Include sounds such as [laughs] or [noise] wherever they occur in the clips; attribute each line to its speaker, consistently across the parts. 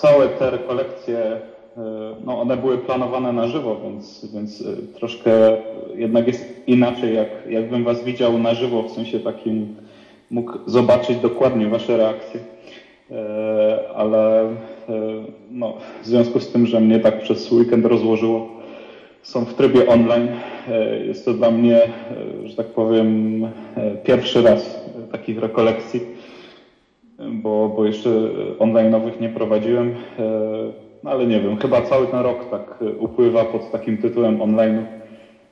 Speaker 1: całe te rekolekcje, no one były planowane na żywo, więc, więc troszkę jednak jest inaczej, jak, jakbym was widział na żywo, w sensie takim mógł zobaczyć dokładnie wasze reakcje. Ale no, w związku z tym, że mnie tak przez weekend rozłożyło, są w trybie online. Jest to dla mnie, że tak powiem, pierwszy raz takich rekolekcji, bo, bo jeszcze online'owych nie prowadziłem. No ale nie wiem, chyba cały ten rok tak upływa pod takim tytułem online,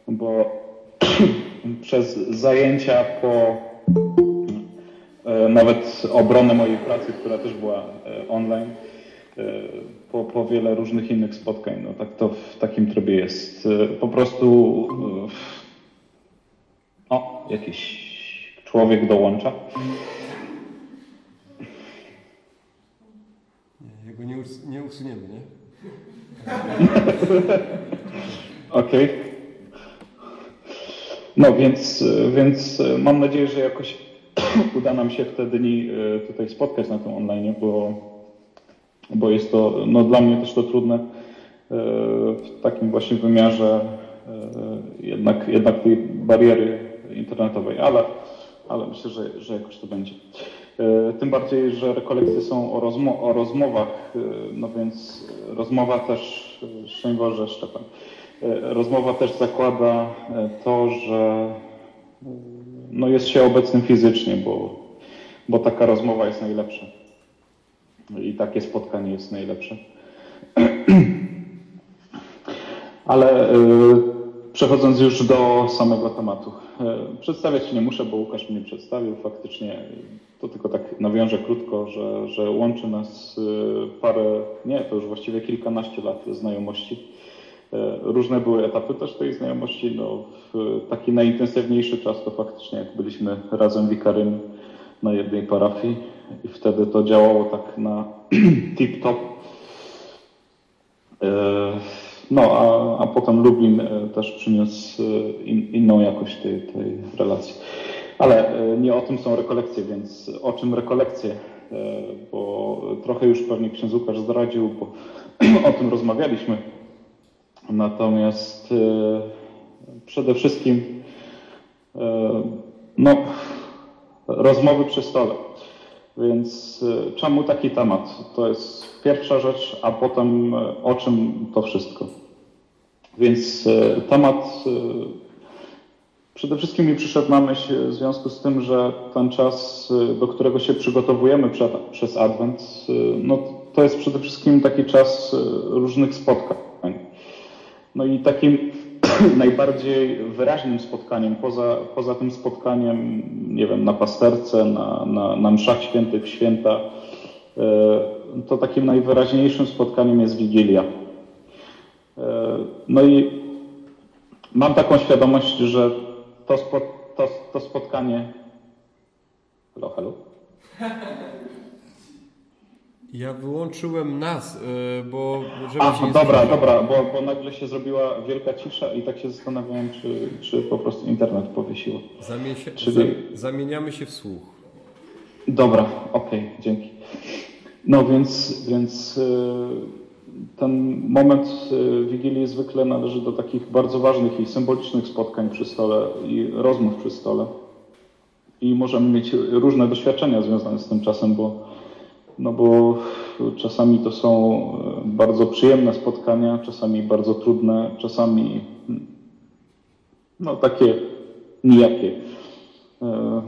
Speaker 1: bo [clears throat] przez zajęcia po nawet obronę mojej pracy, która też była online, po, po wiele różnych innych spotkań. No tak to w takim trybie jest. Po prostu o, jakiś człowiek dołącza.
Speaker 2: Nie, us nie usuniemy, nie? [laughs]
Speaker 1: Okej. Okay. No więc, więc mam nadzieję, że jakoś [clears throat] uda nam się w te dni tutaj spotkać na tym online, bo bo jest to no, dla mnie też to trudne e, w takim właśnie wymiarze e, jednak, jednak tej bariery internetowej, ale, ale myślę, że, że jakoś to będzie. E, tym bardziej, że rekolekcje są o, rozmo o rozmowach, no więc rozmowa też, szczęść Boże, Szczepan, rozmowa też zakłada to, że no jest się obecnym fizycznie, bo, bo taka rozmowa jest najlepsza i takie spotkanie jest najlepsze. [clears throat] Ale przechodząc już do samego tematu. Y, przedstawiać się nie muszę, bo Łukasz mnie przedstawił. Faktycznie to tylko tak nawiążę krótko, że, że łączy nas y, parę, nie, to już właściwie kilkanaście lat znajomości. Różne były etapy też tej znajomości. No, taki najintensywniejszy czas to faktycznie jak byliśmy razem wikarym na jednej parafii i wtedy to działało tak na [clears throat] tip-top. E, no, a, a potem Lublin e, też przyniósł e, in, inną jakość tej, tej relacji. Ale nie o tym są rekolekcje, więc o czym rekolekcje? Bo trochę już pewnie ksiądz Łukasz zdradził, bo [clears throat] o tym rozmawialiśmy. Natomiast przede wszystkim no, rozmowy przy stole. Więc y, czemu taki temat? To jest pierwsza rzecz, a potem y, o czym to wszystko. Więc y, temat przede wszystkim mi przyszedł na myśl w związku z tym, że ten czas, do którego się przygotowujemy przed, przez Advent, no, to jest przede wszystkim taki czas różnych spotkań. No i takim [coughs] najbardziej wyraźnym spotkaniem, poza, poza tym spotkaniem, nie wiem, na pasterce, na, na, na mszach świętych święta, e, to takim najwyraźniejszym spotkaniem jest Wigilia. E, no i mam taką świadomość, że to, spo, to, to spotkanie. Halo, halo? [laughs]
Speaker 2: Ja wyłączyłem nas, e, bo żeby
Speaker 1: A,
Speaker 2: się nie
Speaker 1: dobra, dobra, bo, bo nagle się zrobiła wielka cisza i tak się zastanawiałem, czy, czy po prostu internet powiesiło. Czyli-
Speaker 2: za, zamieniamy się w słuch.
Speaker 1: Dobra, okej, dzięki. No więc, więc y, ten moment y, Wigilii zwykle należy do takich bardzo ważnych i symbolicznych spotkań przy stole i rozmów przy stole. I możemy mieć różne doświadczenia związane z tym czasem, bo no bo czasami to są e, bardzo przyjemne spotkania, czasami bardzo trudne, czasami hmm, no takie nijakie. E,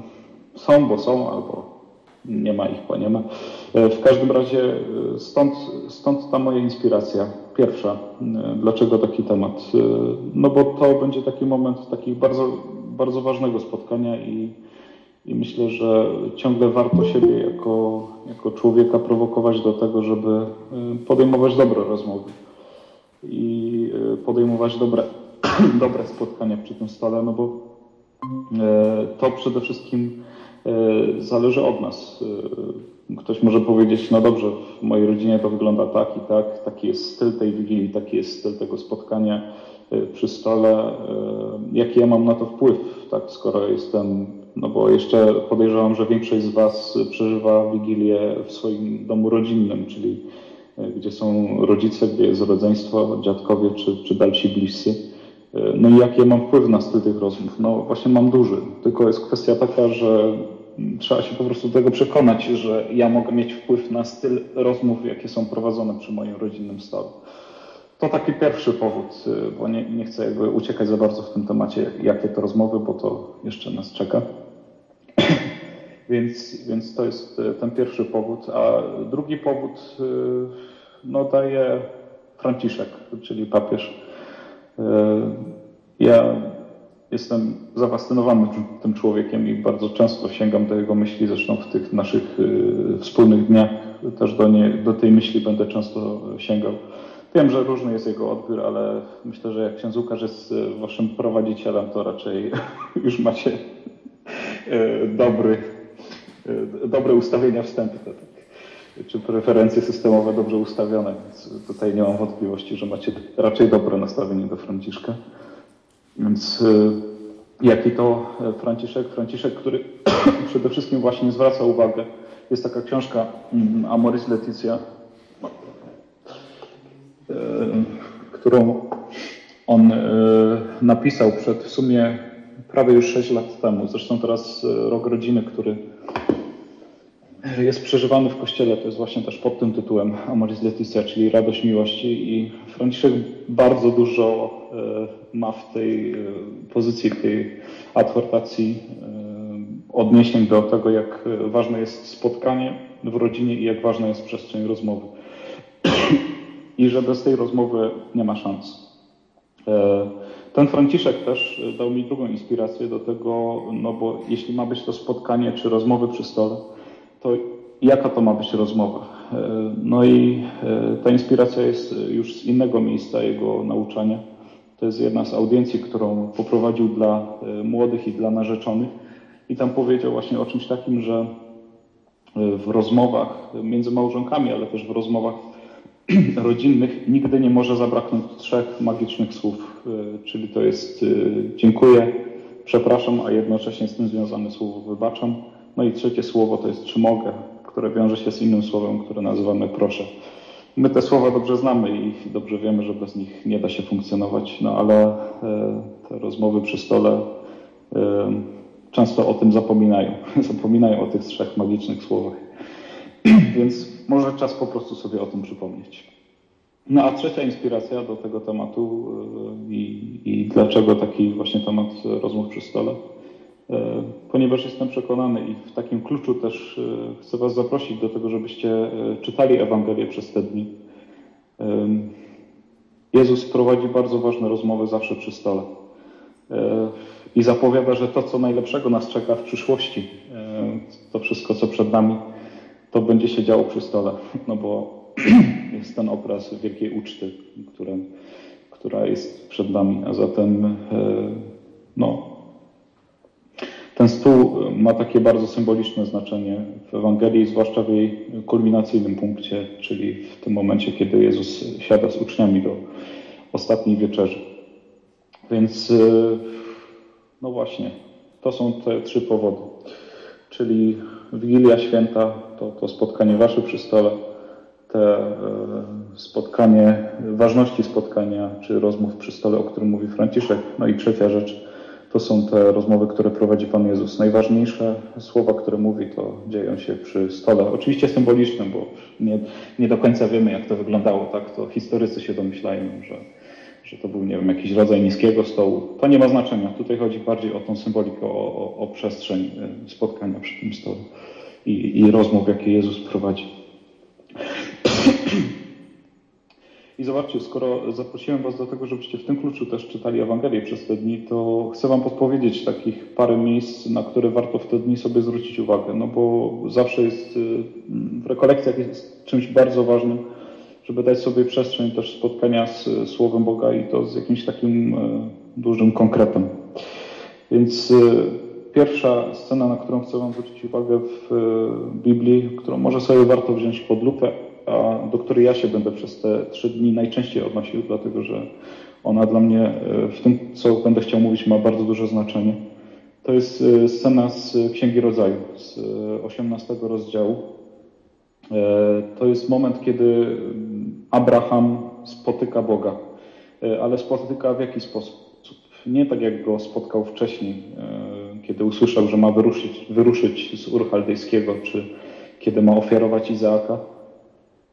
Speaker 1: są, bo są, albo nie ma ich, bo nie ma. E, w każdym razie stąd, stąd ta moja inspiracja. Pierwsza, dlaczego taki temat? No bo to będzie taki moment takich bardzo, bardzo ważnego spotkania i i myślę, że ciągle warto siebie jako, jako człowieka prowokować do tego, żeby y, podejmować dobre rozmowy i y, podejmować dobre, [clears throat] dobre spotkania przy tym stole, no bo y, to przede wszystkim zależy od nas. Ktoś może powiedzieć, no dobrze, w mojej rodzinie to wygląda tak i tak, taki jest styl tej wigilii, taki jest styl tego spotkania przy stole. Jaki ja mam na to wpływ, tak, skoro jestem no bo jeszcze podejrzewam, że większość z Was przeżywa Wigilię w swoim domu rodzinnym, czyli gdzie są rodzice, gdzie jest rodzeństwo, dziadkowie czy, czy dalsi bliscy. No i jaki ja mam wpływ na styl tych rozmów? No właśnie mam duży, tylko jest kwestia taka, że trzeba się po prostu do tego przekonać, że ja mogę mieć wpływ na styl rozmów, jakie są prowadzone przy moim rodzinnym stole. To taki pierwszy powód, bo nie, nie chcę jakby uciekać za bardzo w tym temacie, jakie to rozmowy, bo to jeszcze nas czeka. [clears throat] więc, więc to jest ten pierwszy powód. A drugi powód no, daje Franciszek, czyli papież. Ja jestem zafascynowany tym człowiekiem i bardzo często sięgam do jego myśli, zresztą w tych naszych y, wspólnych dniach też do, nie, do tej myśli będę często sięgał. Wiem, że różny jest jego odbiór, ale myślę, że jak ksiądz Łukasz jest y, waszym prowadzicielem, to raczej [laughs] już macie y, dobry, dobre ustawienia wstępne. Tak? Czy preferencje systemowe dobrze ustawione, więc tutaj nie mam wątpliwości, że macie raczej dobre nastawienie do Franciszka. Więc jaki to e, Franciszek? Franciszek, który [clears throat] przede wszystkim właśnie zwraca uwagę. Jest taka książka mm, Amoris Leticia, e, którą on e, napisał przed w sumie prawie już 6 lat temu. Zresztą teraz rok rodziny, który jest przeżywany w kościele, to jest właśnie też pod tym tytułem Amoris Leticia, czyli radość miłości i Franciszek bardzo dużo e, ma w tej e, pozycji, w tej adhortacji e, odniesień do tego, jak ważne jest spotkanie w rodzinie i jak ważna jest przestrzeń rozmowy. [clears throat] I że bez tej rozmowy nie ma szans. Ten Franciszek też dał mi drugą inspirację do tego, no bo jeśli ma być to spotkanie czy rozmowy przy stole, to jaka to ma być rozmowa? E, no i e, ta inspiracja jest już z innego miejsca jego nauczania. To jest jedna z audiencji, którą poprowadził dla e, młodych i dla narzeczonych. I tam powiedział właśnie o czymś takim, że w rozmowach między małżonkami, ale też w rozmowach [clears throat] rodzinnych nigdy nie może zabraknąć trzech magicznych słów. Czyli to jest dziękuję, przepraszam, a jednocześnie z tym związane słowo wybaczam no i trzecie słowo to jest czy mogę, które wiąże się z innym słowem, które nazywamy proszę. My te słowa dobrze znamy i dobrze wiemy, że bez nich nie da się funkcjonować, no ale e, te rozmowy przy stole e, często o tym zapominają. [laughs] Zapominają o tych trzech magicznych słowach. [clears throat] Więc może czas po prostu sobie o tym przypomnieć. No a trzecia inspiracja do tego tematu e, i, i dlaczego taki właśnie temat rozmów przy stole E, ponieważ jestem przekonany i w takim kluczu też e, chcę Was zaprosić do tego, żebyście czytali Ewangelię przez te dni. Jezus prowadzi bardzo ważne rozmowy zawsze przy stole i zapowiada, że to, co najlepszego nas czeka w przyszłości, to wszystko, co przed nami, to będzie się działo przy stole, no bo [clears throat] jest ten obraz wielkiej uczty, która, która jest przed nami, a zatem no, ten stół ma takie bardzo symboliczne znaczenie w Ewangelii, zwłaszcza w jej kulminacyjnym punkcie, czyli w tym momencie, kiedy Jezus siada z uczniami do ostatniej wieczerzy. Więc y, no właśnie, to są te trzy powody. Czyli Wigilia Święta, to, to spotkanie wasze przy stole, te y, spotkanie, ważności spotkania czy rozmów przy stole, o którym mówi Franciszek. No i trzecia rzecz, to są te rozmowy, które prowadzi Pan Jezus. Najważniejsze słowa, które mówi, to dzieją się przy stole. Oczywiście symbolicznym, bo nie, nie do końca wiemy, jak to wyglądało. Tak, to historycy się domyślają, że, że to był, nie wiem, jakiś rodzaj niskiego stołu. To nie ma znaczenia. Tutaj chodzi bardziej o tą symbolikę, o, o, o przestrzeń e, spotkania przy tym stole i, i rozmów, jakie Jezus prowadzi. I zobaczcie, skoro zaprosiłem Was do tego, żebyście w tym kluczu też czytali Ewangelię przez te dni, to chcę Wam podpowiedzieć takich parę miejsc, na które warto w te dni sobie zwrócić uwagę. No bo zawsze jest y, w rekolekcjach jest czymś bardzo ważnym, żeby dać sobie przestrzeń też spotkania z Słowem Boga i to z jakimś takim y, dużym konkretem. Więc y, pierwsza scena, na którą chcę Wam zwrócić uwagę w Biblii, którą może sobie warto wziąć pod lupę, a do której ja się będę przez te trzy dni najczęściej odnosił, dlatego że ona dla mnie e, w tym, co będę chciał mówić, ma bardzo duże znaczenie. To jest e, scena z Księgi Rodzaju, z 18 rozdziału. E, to jest moment, kiedy Abraham spotyka Boga, ale spotyka w jaki sposób? Nie tak jak go spotkał wcześniej, kiedy usłyszał, że ma wyruszyć, wyruszyć z Ur Chaldejskiego, czy kiedy ma ofiarować Izaaka.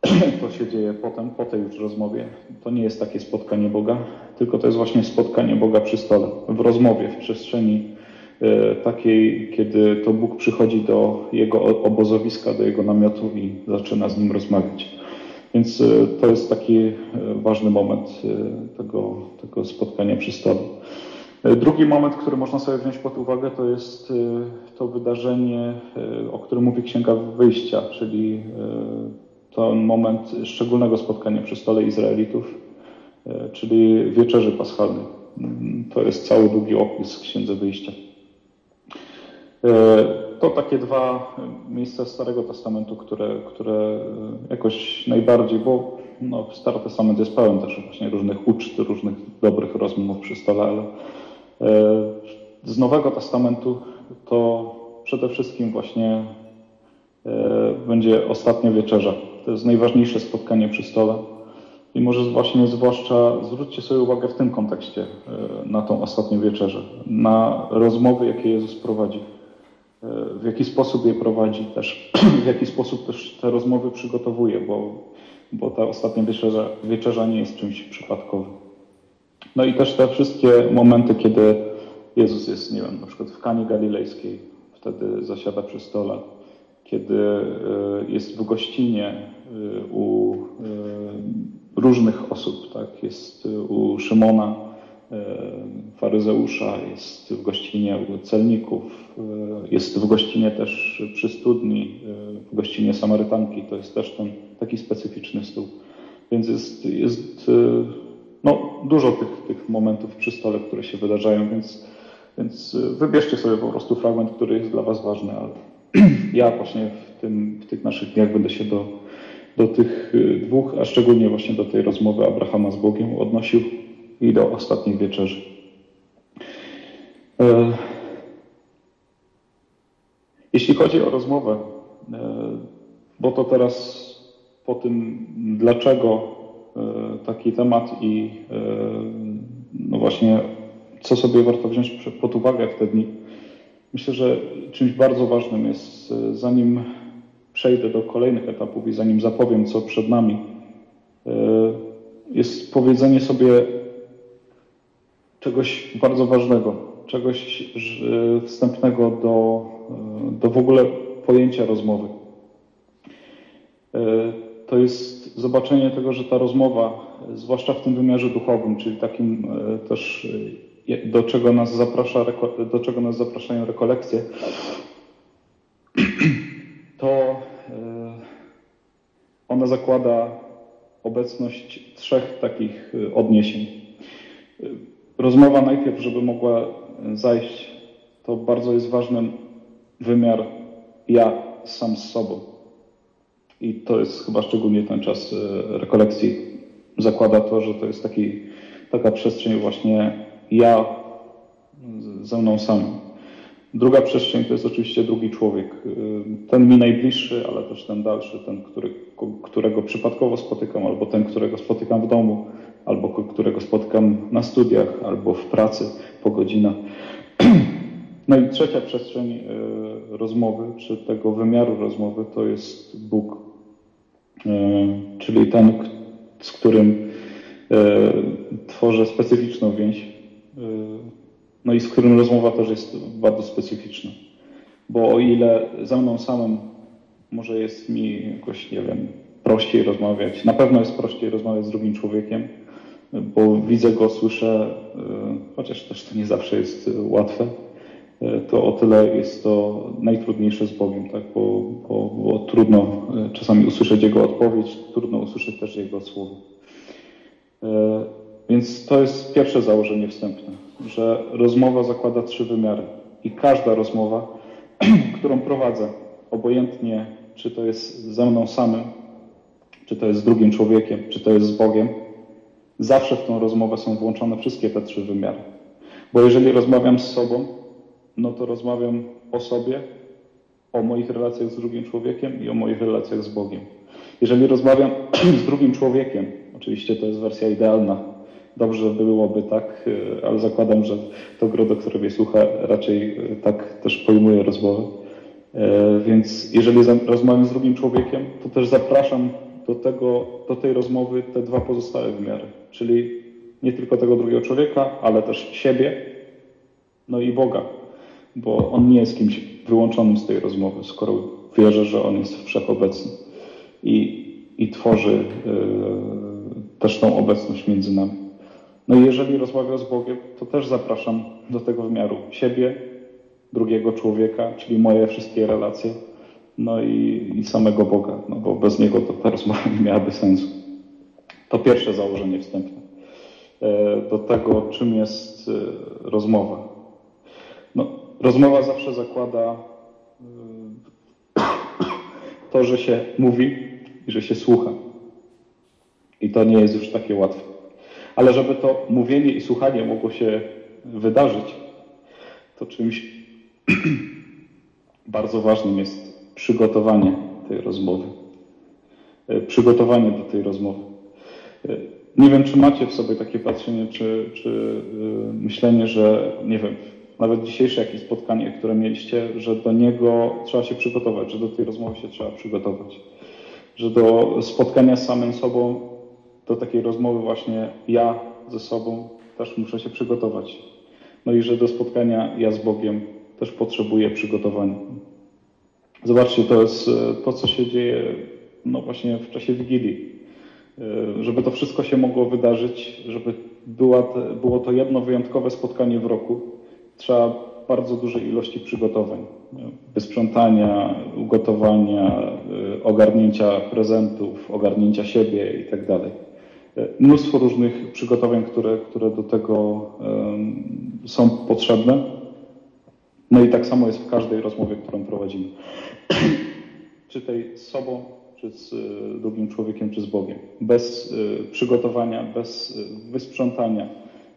Speaker 1: [clears throat] To się dzieje potem, po tej już rozmowie. To nie jest takie spotkanie Boga, tylko to jest właśnie spotkanie Boga przy stole, w rozmowie, w przestrzeni e, takiej, kiedy to Bóg przychodzi do jego obozowiska, do jego namiotu i zaczyna z nim rozmawiać. Więc e, to jest taki e, ważny moment tego, tego spotkania przy stole. Drugi moment, który można sobie wziąć pod uwagę, to jest to wydarzenie, o którym mówi Księga Wyjścia, czyli ten moment szczególnego spotkania przy stole Izraelitów, czyli wieczerzy paschalnej. To jest cały długi opis Księdze Wyjścia. To takie dwa miejsca Starego Testamentu, które, które jakoś najbardziej, bo no, Stary Testament jest pełen też właśnie różnych uczt, różnych dobrych rozmów przy stole, ale z Nowego Testamentu to przede wszystkim właśnie będzie ostatnia wieczerza. To jest najważniejsze spotkanie przy stole. I może właśnie zwłaszcza zwróćcie sobie uwagę w tym kontekście na tą ostatnią wieczerzę, na rozmowy, jakie Jezus prowadzi w jaki sposób je prowadzi też, [clears throat] w jaki sposób też te rozmowy przygotowuje, bo, bo ta ostatnia wieczerza, wieczerza nie jest czymś przypadkowym. No i też te wszystkie momenty, kiedy Jezus jest, nie wiem, na przykład w Kanie Galilejskiej, wtedy zasiada przy stole, kiedy e, jest w gościnie e, u e, różnych osób, tak, jest u Szymona, faryzeusza, jest w gościnie u celników, jest w gościnie też przy studni, w gościnie Samarytanki. To jest też ten taki specyficzny stół. Więc jest, jest no, dużo tych, tych momentów przy stole, które się wydarzają, więc, więc wybierzcie sobie po prostu fragment, który jest dla Was ważny, ale [clears throat] ja właśnie w, tym, w tych naszych dniach będę się do, do tych dwóch, a szczególnie właśnie do tej rozmowy Abrahama z Bogiem odnosił i do ostatniej wieczerzy. E, jeśli chodzi o rozmowę, e, bo to teraz po tym, dlaczego e, taki temat i no właśnie, co sobie warto wziąć pod uwagę w te dni, myślę, że czymś bardzo ważnym jest, zanim przejdę do kolejnych etapów i zanim zapowiem, co przed nami, jest powiedzenie sobie czegoś bardzo ważnego, czegoś wstępnego do, do w ogóle pojęcia rozmowy. E, to jest zobaczenie tego, że ta rozmowa, zwłaszcza w tym wymiarze duchowym, czyli takim e, też, e, do czego nas, zaprasza, do czego nas zapraszają rekolekcje, [clears throat] to ona zakłada obecność trzech takich odniesień rozmowa najpierw, żeby mogła zajść, to bardzo jest ważny wymiar ja sam z sobą. I to jest chyba szczególnie ten czas e, rekolekcji. Zakłada to, że to jest taki, taka przestrzeń właśnie ja ze mną sam. Druga przestrzeń to jest oczywiście drugi człowiek. E, ten mi najbliższy, ale też ten dalszy, ten, który, którego przypadkowo spotykam, albo ten, którego spotykam w domu albo którego spotkam na studiach, albo w pracy po godzinach. [clears throat] No i trzecia przestrzeń e, rozmowy, czy tego wymiaru rozmowy, to jest Bóg, e, czyli ten, z którym e, tworzę specyficzną więź, no i z którym rozmowa też jest bardzo specyficzna. Bo o ile ze mną samym może jest mi jakoś, nie wiem, prościej rozmawiać, na pewno jest prościej rozmawiać z drugim człowiekiem, bo widzę go, słyszę, e, chociaż też to nie zawsze jest e, łatwe, e, to o tyle jest to najtrudniejsze z Bogiem, tak? bo, bo, bo trudno czasami usłyszeć Jego odpowiedź, trudno usłyszeć też Jego słowo. Więc to jest pierwsze założenie wstępne, że rozmowa zakłada trzy wymiary i każda rozmowa, [clears throat] którą prowadzę, obojętnie czy to jest ze mną samym, czy to jest z drugim człowiekiem, czy to jest z Bogiem, Zawsze w tą rozmowę są włączone wszystkie te trzy wymiary. Bo jeżeli rozmawiam z sobą, no to rozmawiam o sobie, o moich relacjach z drugim człowiekiem i o moich relacjach z Bogiem. Jeżeli rozmawiam [clears throat] z drugim człowiekiem, oczywiście to jest wersja idealna, dobrze byłoby tak, ale zakładam, że to grono, które mnie słucha, raczej tak też pojmuje rozmowę. Więc jeżeli rozmawiam z drugim człowiekiem, to też zapraszam do, tego, do tej rozmowy te dwa pozostałe wymiary, czyli nie tylko tego drugiego człowieka, ale też siebie, no i Boga, bo On nie jest kimś wyłączonym z tej rozmowy, skoro wierzę, że On jest wszechobecny i, i tworzy yy, też tą obecność między nami. No i jeżeli rozmawiam z Bogiem, to też zapraszam do tego wymiaru siebie, drugiego człowieka, czyli moje wszystkie relacje, no i, i samego Boga, no bo bez Niego to ta rozmowa nie miałaby sensu. To pierwsze założenie wstępne. E, do tego, czym jest e, rozmowa. No, rozmowa zawsze zakłada e, to, że się mówi i że się słucha. I to nie jest już takie łatwe. Ale żeby to mówienie i słuchanie mogło się wydarzyć, to czymś [clears throat] bardzo ważnym jest przygotowanie tej rozmowy. Przygotowanie do tej rozmowy. Nie wiem, czy macie w sobie takie patrzenie, czy, czy yy, myślenie, że nie wiem, nawet dzisiejsze jakieś spotkanie, które mieliście, że do niego trzeba się przygotować, że do tej rozmowy się trzeba przygotować, że do spotkania z samym sobą, do takiej rozmowy właśnie ja ze sobą też muszę się przygotować. No i że do spotkania ja z Bogiem też potrzebuję przygotowania. Zobaczcie, to jest to, co się dzieje no właśnie w czasie Wigilii żeby to wszystko się mogło wydarzyć, żeby była było to jedno wyjątkowe spotkanie w roku, trzeba bardzo dużej ilości przygotowań. Wysprzątania, ugotowania, e, ogarnięcia prezentów, ogarnięcia siebie itd. Tak e, mnóstwo różnych przygotowań, które, które do tego są potrzebne. No i tak samo jest w każdej rozmowie, którą prowadzimy. [clears throat] czy tej sobą, czy z e, drugim człowiekiem, czy z Bogiem. Bez e, przygotowania, bez e, wysprzątania,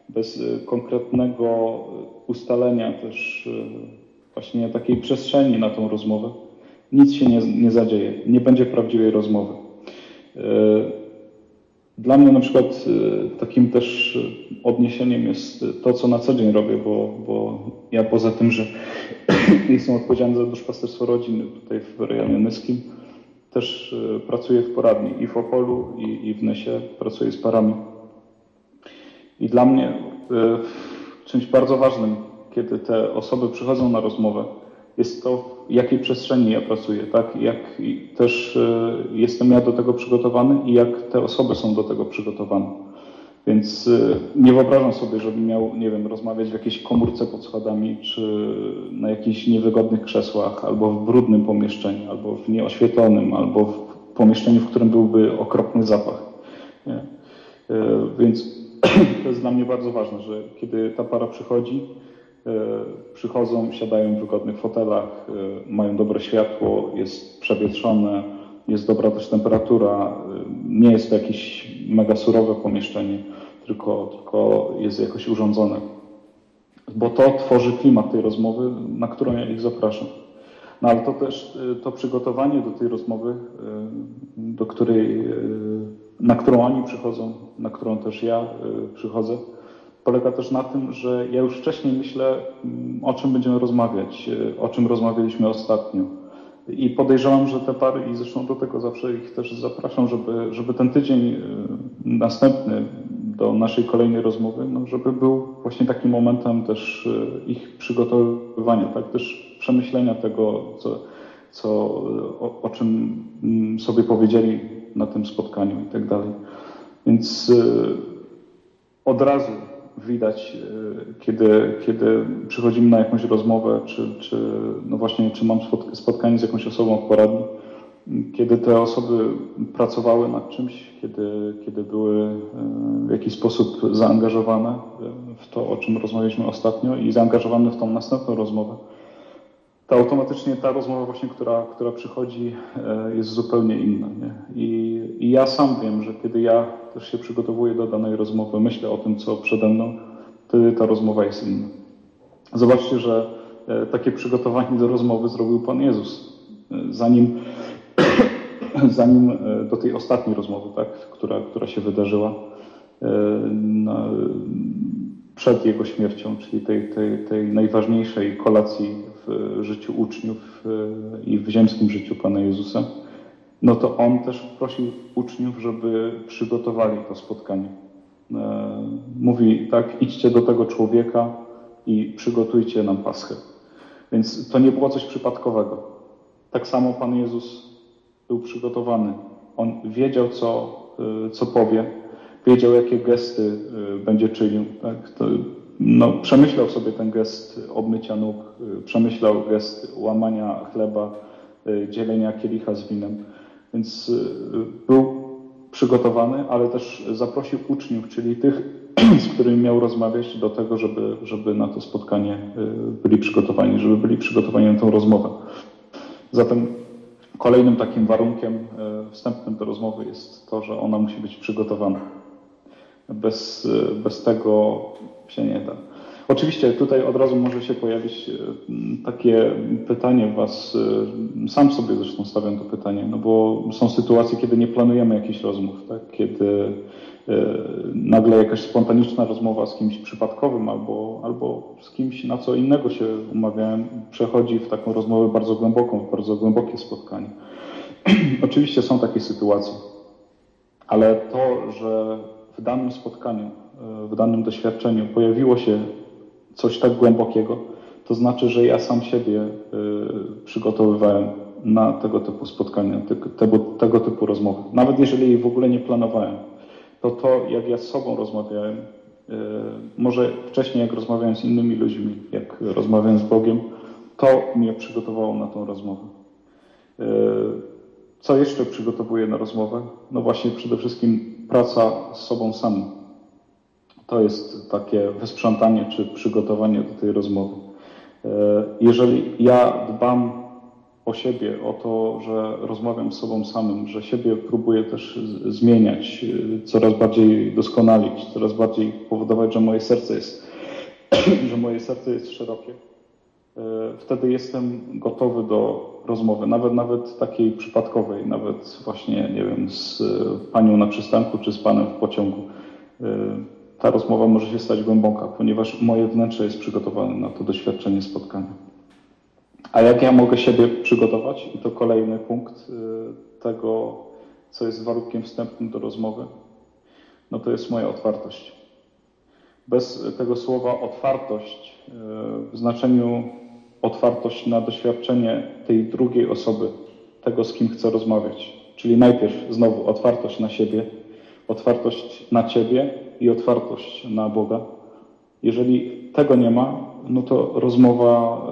Speaker 1: bez konkretnego ustalenia też właśnie takiej przestrzeni na tą rozmowę, nic się nie, nie zadzieje, nie będzie prawdziwej rozmowy. Dla mnie na przykład takim też odniesieniem jest to, co na co dzień robię, bo, bo ja poza tym, że [clears throat] jestem odpowiedzialny za duszpasterstwo rodzin tutaj w rejonie Nyskim, też e, pracuję w poradni i w Opolu, i, i w Nysie, pracuję z parami. I dla mnie e, czymś bardzo ważnym, kiedy te osoby przychodzą na rozmowę, jest to, w jakiej przestrzeni ja pracuję, tak? Jak też e, jestem ja do tego przygotowany i jak te osoby są do tego przygotowane. Więc y, nie wyobrażam sobie, żebym miał, nie wiem, rozmawiać w jakiejś komórce pod schodami, czy na jakichś niewygodnych krzesłach, albo w brudnym pomieszczeniu, albo w nieoświetlonym, albo w pomieszczeniu, w którym byłby okropny zapach. Nie? Y, więc [clears throat] to jest dla mnie bardzo ważne, że kiedy ta para przychodzi, y, przychodzą, siadają w wygodnych fotelach, mają dobre światło, jest przewietrzone, jest dobra też temperatura, nie jest to jakieś mega surowe pomieszczenie, tylko, tylko jest jakoś urządzone. Bo to tworzy klimat tej rozmowy, na którą ja ich zapraszam. No ale to też y, to przygotowanie do tej rozmowy, y, do której, y, na którą oni przychodzą, na którą też ja przychodzę, polega też na tym, że ja już wcześniej myślę, mm, o czym będziemy rozmawiać, o czym rozmawialiśmy ostatnio i podejrzewam, że te pary, i zresztą do tego zawsze ich też zapraszam, żeby, żeby ten tydzień y, następny do naszej kolejnej rozmowy, no żeby był właśnie takim momentem też y, ich przygotowywania, tak, też przemyślenia tego, co, co, o, o czym mm, sobie powiedzieli na tym spotkaniu i tak dalej. Więc y, od razu widać, e, kiedy, kiedy przychodzimy na jakąś rozmowę, czy, czy no właśnie, czy mam spotkanie z jakąś osobą w poradni, kiedy te osoby pracowały nad czymś, kiedy, kiedy były e, w jakiś sposób zaangażowane w to, o czym rozmawialiśmy ostatnio i zaangażowane w tą następną rozmowę, to automatycznie ta rozmowa właśnie, która, która przychodzi, e, jest zupełnie inna. Nie? I, I ja sam wiem, że kiedy ja też się przygotowuję do danej rozmowy, myślę o tym, co przede mną, wtedy ta rozmowa jest inna. Zobaczcie, że e, takie przygotowanie do rozmowy zrobił Pan Jezus. E, zanim, [coughs] zanim do tej ostatniej rozmowy, tak, która, która się wydarzyła przed jego śmiercią, czyli tej, tej, tej najważniejszej kolacji życiu uczniów i w ziemskim życiu Pana Jezusa, no to on też prosił uczniów, żeby przygotowali to spotkanie. Mówi tak, idźcie do tego człowieka i przygotujcie nam Paschę. Więc to nie było coś przypadkowego. Tak samo Pan Jezus był przygotowany. On wiedział, co, co powie, wiedział, jakie gesty będzie czynił. Tak? No, przemyślał sobie ten gest obmycia nóg, y, przemyślał gest łamania chleba, y, dzielenia kielicha z winem. Więc był przygotowany, ale też zaprosił uczniów, czyli tych, [clears throat] z którymi miał rozmawiać, do tego, żeby, żeby na to spotkanie byli przygotowani, żeby byli przygotowani na tę rozmowę. Zatem kolejnym takim warunkiem wstępnym do rozmowy jest to, że ona musi być przygotowana. Bez, bez tego się nie da. Oczywiście tutaj od razu może się pojawić e, takie pytanie Was, e, sam sobie zresztą stawiam to pytanie, no bo są sytuacje, kiedy nie planujemy jakichś rozmów, tak? kiedy e, nagle jakaś spontaniczna rozmowa z kimś przypadkowym albo, albo z kimś, na co innego się umawiałem, przechodzi w taką rozmowę bardzo głęboką, w bardzo głębokie spotkanie. [clears throat] Oczywiście są takie sytuacje, ale to, że w danym spotkaniu, w danym doświadczeniu pojawiło się coś tak głębokiego, to znaczy, że ja sam siebie e, przygotowywałem na tego typu spotkania, tego, tego typu rozmowy. Nawet jeżeli jej w ogóle nie planowałem, to to, jak ja z sobą rozmawiałem, e, może wcześniej, jak rozmawiałem z innymi ludźmi, jak rozmawiałem z Bogiem, to mnie przygotowało na tą rozmowę. Co jeszcze przygotowuje na rozmowę? No właśnie przede wszystkim praca z sobą samym. To jest takie wysprzątanie czy przygotowanie do tej rozmowy. E, jeżeli ja dbam o siebie, o to, że rozmawiam z sobą samym, że siebie próbuję też zmieniać, e, coraz bardziej doskonalić, coraz bardziej powodować, że moje serce jest, [clears throat] że moje serce jest szerokie, e, wtedy jestem gotowy do rozmowy, nawet, nawet takiej przypadkowej, nawet właśnie, nie wiem, z panią na przystanku czy z panem w pociągu. Ta rozmowa może się stać głęboka, ponieważ moje wnętrze jest przygotowane na to doświadczenie spotkania. A jak ja mogę siebie przygotować? I to kolejny punkt y, tego, co jest warunkiem wstępnym do rozmowy, no to jest moja otwartość. Bez tego słowa otwartość y, w znaczeniu otwartość na doświadczenie tej drugiej osoby, tego z kim chcę rozmawiać. Czyli najpierw znowu otwartość na siebie, otwartość na Ciebie i otwartość na Boga. Jeżeli tego nie ma, no to rozmowa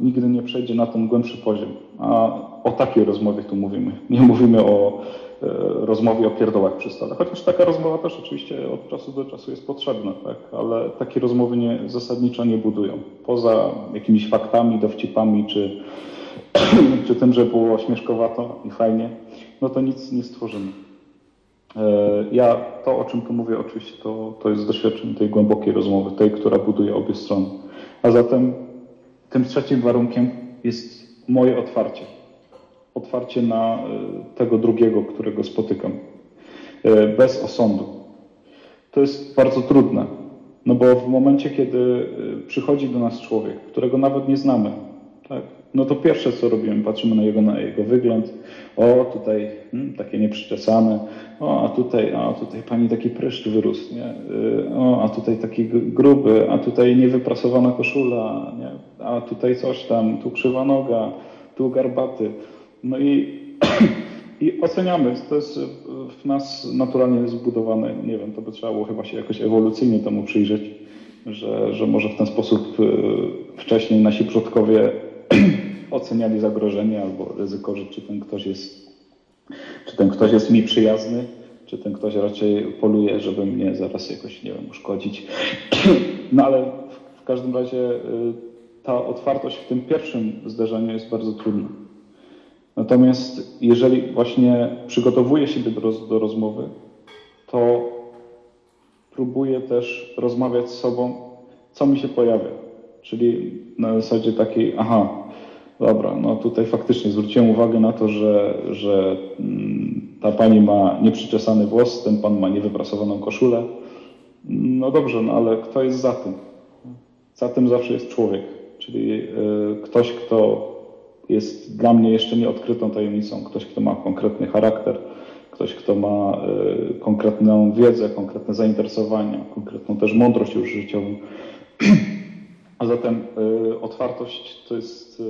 Speaker 1: e, nigdy nie przejdzie na ten głębszy poziom. A o takiej rozmowie tu mówimy. Nie mówimy o e, rozmowie o pierdołach przy stole. Chociaż taka rozmowa też oczywiście od czasu do czasu jest potrzebna, tak? ale takie rozmowy nie, zasadniczo nie budują. Poza jakimiś faktami, dowcipami, czy, [clears throat] czy tym, że było śmieszkowato i fajnie, no to nic nie stworzymy. E, ja to, o czym tu mówię, oczywiście to, to jest doświadczenie tej głębokiej rozmowy, tej, która buduje obie strony. A zatem tym trzecim warunkiem jest moje otwarcie. Otwarcie na e, tego drugiego, którego spotykam. E, bez osądu. To jest bardzo trudne, no bo w momencie, kiedy przychodzi do nas człowiek, którego nawet nie znamy, tak, no to pierwsze co robimy, patrzymy na jego, na jego wygląd. O, tutaj hmm, takie nieprzyczesane. O, a tutaj, a tutaj pani taki pryszcz wyrósł, nie? Y, o, a tutaj taki gruby, a tutaj niewyprasowana koszula, nie? A tutaj coś tam, tu krzywa noga, tu garbaty. No i, [clears throat] i oceniamy. To jest w nas naturalnie zbudowane. Nie wiem, to by trzeba było chyba się jakoś ewolucyjnie temu przyjrzeć, że, że może w ten sposób y, wcześniej nasi przodkowie [clears throat] oceniali zagrożenie albo ryzyko, że czy ten ktoś jest, czy ten ktoś jest mi przyjazny, czy ten ktoś raczej poluje, żeby mnie zaraz jakoś, nie wiem, uszkodzić. [clears throat] No ale w każdym razie y, ta otwartość w tym pierwszym zderzeniu jest bardzo trudna. Natomiast jeżeli właśnie przygotowuję się do, do rozmowy, to próbuję też rozmawiać z sobą, co mi się pojawia. Czyli na zasadzie takiej, aha, Dobra, no tutaj faktycznie zwróciłem uwagę na to, że, że mm, ta pani ma nieprzyczesany włos, ten pan ma niewyprasowaną koszulę. No dobrze, no ale kto jest za tym? Za tym zawsze jest człowiek, czyli y, ktoś, kto jest dla mnie jeszcze nieodkrytą tajemnicą, ktoś, kto ma konkretny charakter, ktoś, kto ma y, konkretną wiedzę, konkretne zainteresowania, konkretną też mądrość już życiową. [clears throat] A zatem y, otwartość to jest,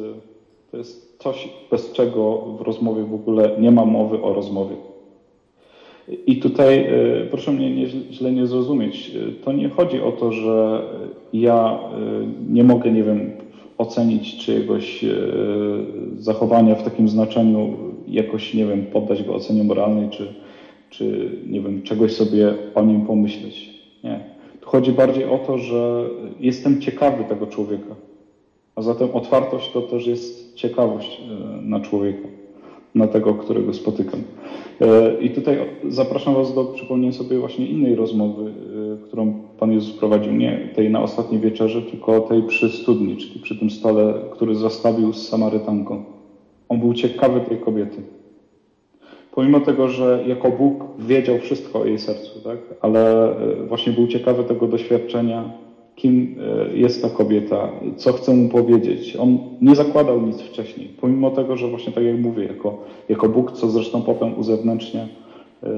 Speaker 1: to jest coś, bez czego w rozmowie w ogóle nie ma mowy o rozmowie. I tutaj proszę mnie nie, źle nie zrozumieć. To nie chodzi o to, że ja nie mogę, nie wiem, ocenić czyjegoś zachowania w takim znaczeniu, jakoś, nie wiem, poddać go ocenie moralnej, czy, czy nie wiem, czegoś sobie o nim pomyśleć. Nie. Chodzi bardziej o to, że jestem ciekawy tego człowieka. A zatem otwartość to też jest ciekawość e, na człowieka, na tego, którego spotykam. E, I tutaj zapraszam Was do przypomnienia sobie właśnie innej rozmowy, którą Pan Jezus prowadził nie tej na ostatniej wieczerze, tylko tej przy studni, czyli przy tym stole, który zastawił z Samarytanką. On był ciekawy tej kobiety. Pomimo tego, że jako Bóg wiedział wszystko o jej sercu, tak? ale e, właśnie był ciekawy tego doświadczenia, kim e, jest ta kobieta, co chce mu powiedzieć. On nie zakładał nic wcześniej, pomimo tego, że właśnie tak jak mówię, jako, jako Bóg, co zresztą potem uzewnętrznia E,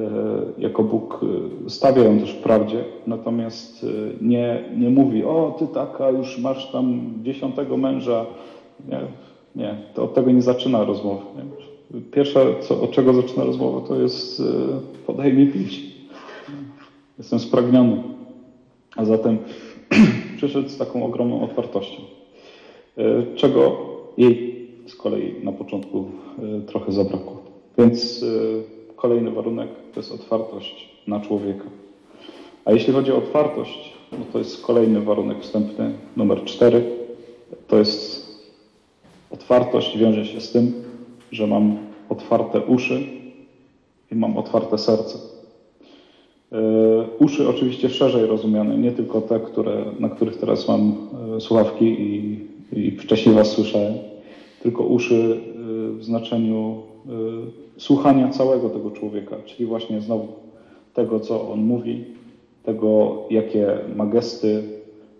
Speaker 1: jako Bóg e, stawia ją też w prawdzie, natomiast nie, nie mówi, o ty taka, już masz tam dziesiątego męża. Nie, nie to od tego nie zaczyna rozmowy. Nie? Pierwsze, co, od czego zaczyna rozmowę, to jest podaj mi pić. Jestem spragniony. A zatem [clears throat] przyszedł z taką ogromną otwartością, czego jej z kolei na początku trochę zabrakło. Więc kolejny warunek to jest otwartość na człowieka. A jeśli chodzi o otwartość, no to jest kolejny warunek wstępny, numer cztery. To jest otwartość wiąże się z tym, że mam otwarte uszy i mam otwarte serce. Yy, uszy oczywiście szerzej rozumiane, nie tylko te, które, na których teraz mam yy, słuchawki i, i wcześniej Was słyszałem, tylko uszy yy, w znaczeniu słuchania całego tego człowieka, czyli właśnie znowu tego, co on mówi, tego, jakie ma gesty,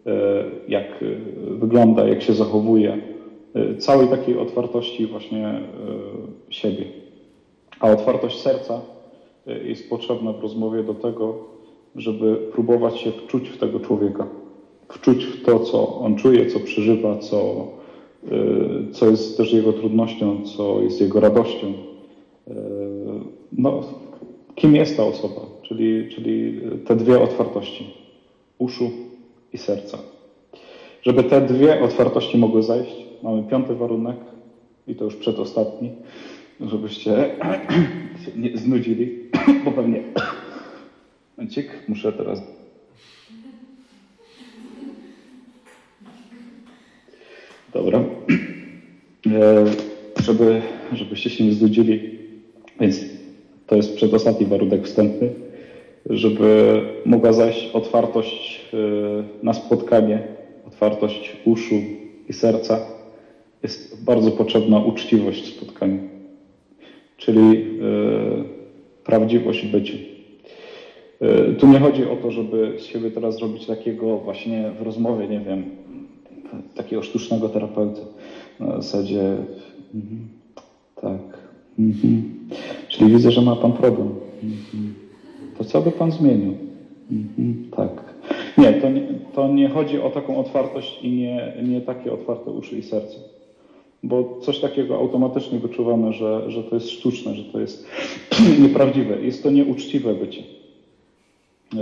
Speaker 1: e, jak e, wygląda, jak się zachowuje, e, całej takiej otwartości właśnie siebie. A otwartość serca jest potrzebna w rozmowie do tego, żeby próbować się wczuć w tego człowieka, wczuć w to, co on czuje, co przeżywa, co, co jest też jego trudnością, co jest jego radością, no, kim jest ta osoba, czyli, czyli te dwie otwartości uszu i serca. Żeby te dwie otwartości mogły zajść, mamy piąty warunek i to już przedostatni, żebyście [clears throat] się nie znudzili, [clears throat] bo pewnie [clears throat] Momencik, muszę teraz Dobra. E, żeby, żebyście się nie znudzili, więc to jest przedostatni warunek wstępny, żeby mogła zajść otwartość y, na spotkanie, otwartość uszu i serca. Jest bardzo potrzebna uczciwość w spotkaniu, czyli y, prawdziwość w byciu. Y, tu nie chodzi o to, żeby z siebie teraz zrobić takiego właśnie w rozmowie, nie wiem, takiego sztucznego terapeuty. Na zasadzie, mhm, tak, mhm. Czyli widzę, że ma Pan problem. Mhm. To co by Pan zmienił? Tak. Nie to, nie, to nie chodzi o taką otwartość i nie, nie takie otwarte uszy i serce. Bo coś takiego automatycznie wyczuwamy, że, że to jest sztuczne, że to jest [clears throat] nieprawdziwe. Jest to nieuczciwe bycie. E,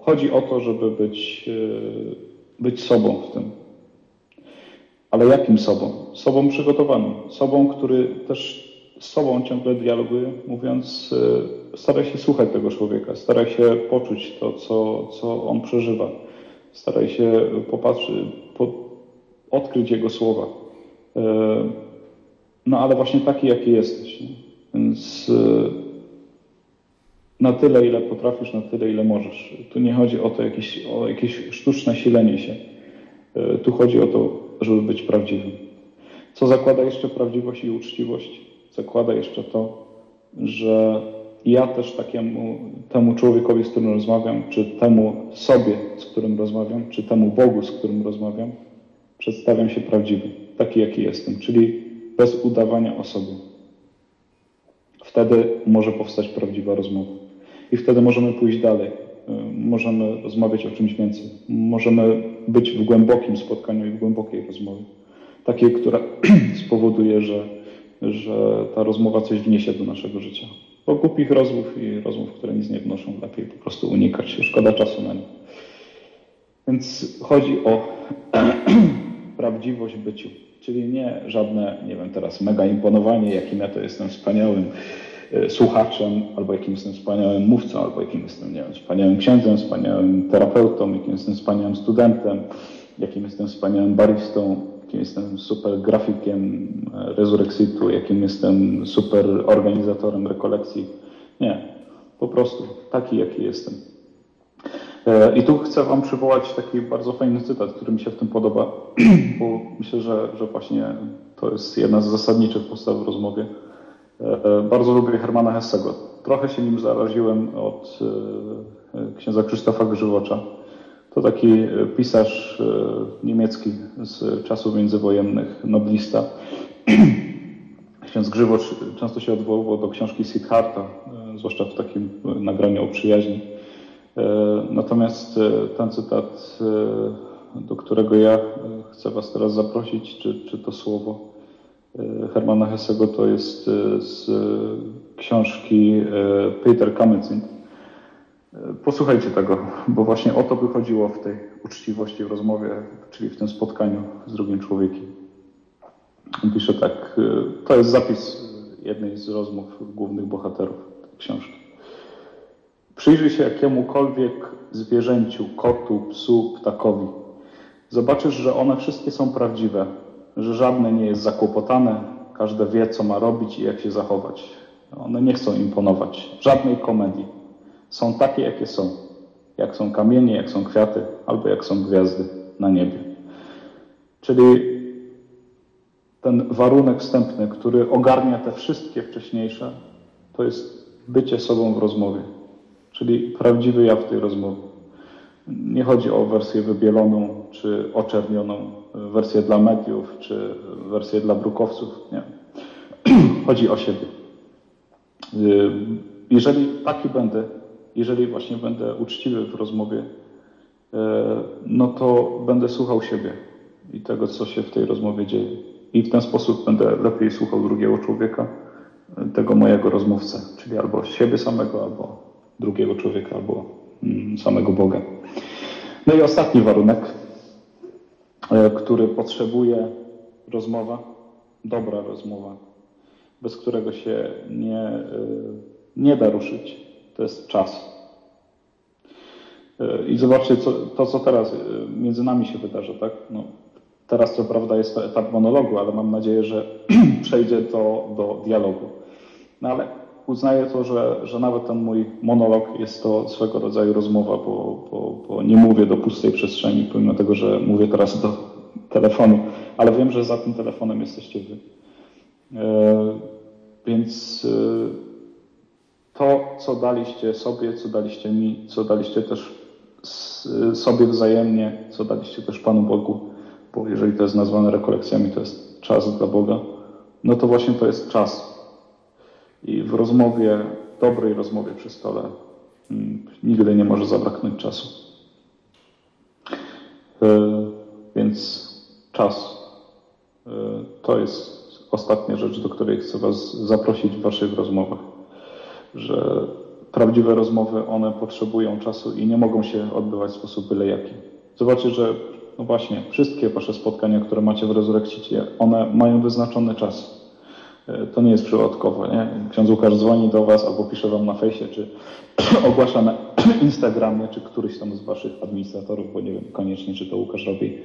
Speaker 1: chodzi o to, żeby być, e, być sobą w tym. Ale jakim sobą? Sobą przygotowanym. Sobą, który też z sobą ciągle dialoguję, mówiąc, e, staraj się słuchać tego człowieka, staraj się poczuć to, co, co on przeżywa, staraj się popatrzeć, po, odkryć jego słowa. E, no ale właśnie taki, jaki jesteś. Więc e, na tyle, ile potrafisz, na tyle, ile możesz. Tu nie chodzi o to jakieś, o jakieś sztuczne silenie się. Tu chodzi o to, żeby być prawdziwym. Co zakłada jeszcze prawdziwość i uczciwość? Zakłada jeszcze to, że ja też takiemu temu człowiekowi, z którym rozmawiam, czy temu sobie, z którym rozmawiam, czy temu Bogu, z którym rozmawiam, przedstawiam się prawdziwy, taki jaki jestem, czyli bez udawania osoby. Wtedy może powstać prawdziwa rozmowa. I wtedy możemy pójść dalej. Y, możemy rozmawiać o czymś więcej. Możemy być w głębokim spotkaniu i w głębokiej rozmowie. Takiej, która [clears throat] spowoduje, że, że ta rozmowa coś wniesie do naszego życia. Bo głupich rozmów i rozmów, które nic nie wnoszą, lepiej po prostu unikać. Szkoda czasu na nie. Więc chodzi o [clears throat] prawdziwość byciu. Czyli nie żadne, nie wiem, teraz mega imponowanie, jakim ja to jestem wspaniałym e, słuchaczem, albo jakim jestem wspaniałym mówcą, albo jakim jestem, nie wiem, wspaniałym księdzem, wspaniałym terapeutą, jakim jestem wspaniałym studentem, jakim jestem wspaniałym baristą, jakim jestem super grafikiem e, Resurrexitu, jakim jestem super organizatorem rekolekcji. Nie, po prostu taki, jaki jestem. E, I tu chcę Wam przywołać taki bardzo fajny cytat, który mi się w tym podoba, [clears throat] bo myślę, że, że właśnie to jest jedna z zasadniczych postaw w rozmowie. E, bardzo lubię Hermana Hessego. Trochę się nim zaraziłem od księdza Krzysztofa Grzywocza to taki e, pisarz e, niemiecki z czasów międzywojennych, noblista. [clears throat] Ksiądz Grzywocz często się odwoływał do książki Siddhartha, e, zwłaszcza w takim nagraniu o przyjaźni. Natomiast ten cytat, do którego ja chcę Was teraz zaprosić, czy, czy to słowo Hermana Hessego, to jest z książki Peter Kamen-Zinn Posłuchajcie tego, bo właśnie o to by chodziło w tej uczciwości w rozmowie, czyli w tym spotkaniu z drugim człowiekiem. Pisze tak, to jest zapis jednej z rozmów głównych bohaterów książki. Przyjrzyj się jakiemukolwiek zwierzęciu, kotu, psu, ptakowi. Zobaczysz, że one wszystkie są prawdziwe, że żadne nie jest zakłopotane, każde wie, co ma robić i jak się zachować. One nie chcą imponować, żadnej komedii są takie, jakie są. Jak są kamienie, jak są kwiaty, albo jak są gwiazdy na niebie. Czyli ten warunek wstępny, który ogarnia te wszystkie wcześniejsze, to jest bycie sobą w rozmowie. Czyli prawdziwy ja w tej rozmowie. Nie chodzi o wersję wybieloną czy oczernioną, wersję dla mediów czy wersję dla brukowców. Nie. [clears throat] chodzi o siebie. Jeżeli taki będę, jeżeli właśnie będę uczciwy w rozmowie, e, no to będę słuchał siebie i tego, co się w tej rozmowie dzieje. I w ten sposób będę lepiej słuchał drugiego człowieka, e, tego mojego rozmówcę, czyli albo siebie samego, albo drugiego człowieka, albo mm, samego Boga. No i ostatni warunek, e, który potrzebuje rozmowa, dobra rozmowa, bez którego się nie, nie da ruszyć to jest czas. E, I zobaczcie, co, to co teraz e, między nami się wydarza, tak? No, teraz co prawda jest to etap monologu, ale mam nadzieję, że [clears throat] przejdzie to do dialogu. No ale uznaję to, że, że nawet ten mój monolog jest to swego rodzaju rozmowa, bo, bo, bo nie mówię do pustej przestrzeni, pomimo tego, że mówię teraz do telefonu, ale wiem, że za tym telefonem jesteście wy. E, więc e, to, co daliście sobie, co daliście mi, co daliście też sobie wzajemnie, co daliście też Panu Bogu, bo jeżeli to jest nazwane rekolekcjami, to jest czas dla Boga, no to właśnie to jest czas. I w rozmowie, dobrej rozmowie przy stole, mm, nigdy nie może zabraknąć czasu. E, więc czas e, to jest ostatnia rzecz, do której chcę Was zaprosić w Waszych rozmowach że prawdziwe rozmowy, one potrzebują czasu i nie mogą się odbywać w sposób byle jaki. Zobaczcie, że no właśnie, wszystkie wasze spotkania, które macie w Rezurekcicie, one mają wyznaczony czas. E, to nie jest przypadkowo, nie? Ksiądz Łukasz dzwoni do was albo pisze wam na fejsie, czy ogłasza na Instagramie, czy któryś tam z waszych administratorów, bo nie wiem koniecznie, czy to Łukasz robi.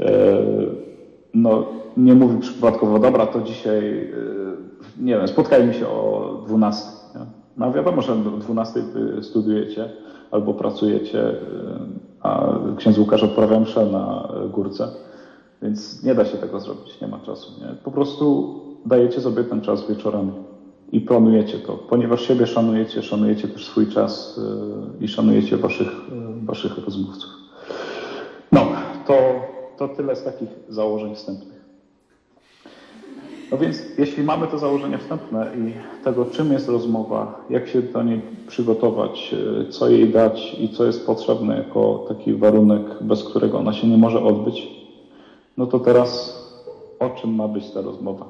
Speaker 1: E, no, nie mówi przypadkowo, dobra, to dzisiaj, e, nie wiem, spotkajmy się o 12 no wiadomo, że do 12 studiujecie albo pracujecie, a ksiądz Łukasz odprawia mszę na górce. Więc nie da się tego zrobić, nie ma czasu. Nie? Po prostu dajecie sobie ten czas wieczorami i planujecie to. Ponieważ siebie szanujecie, szanujecie też swój czas yy, i szanujecie waszych, yy, waszych rozmówców. No, to, to tyle z takich założeń wstępnych. No więc jeśli mamy te założenia wstępne i tego, czym jest rozmowa, jak się do niej przygotować, yy, co jej dać i co jest potrzebne jako taki warunek, bez którego ona się nie może odbyć, no to teraz o czym ma być ta rozmowa?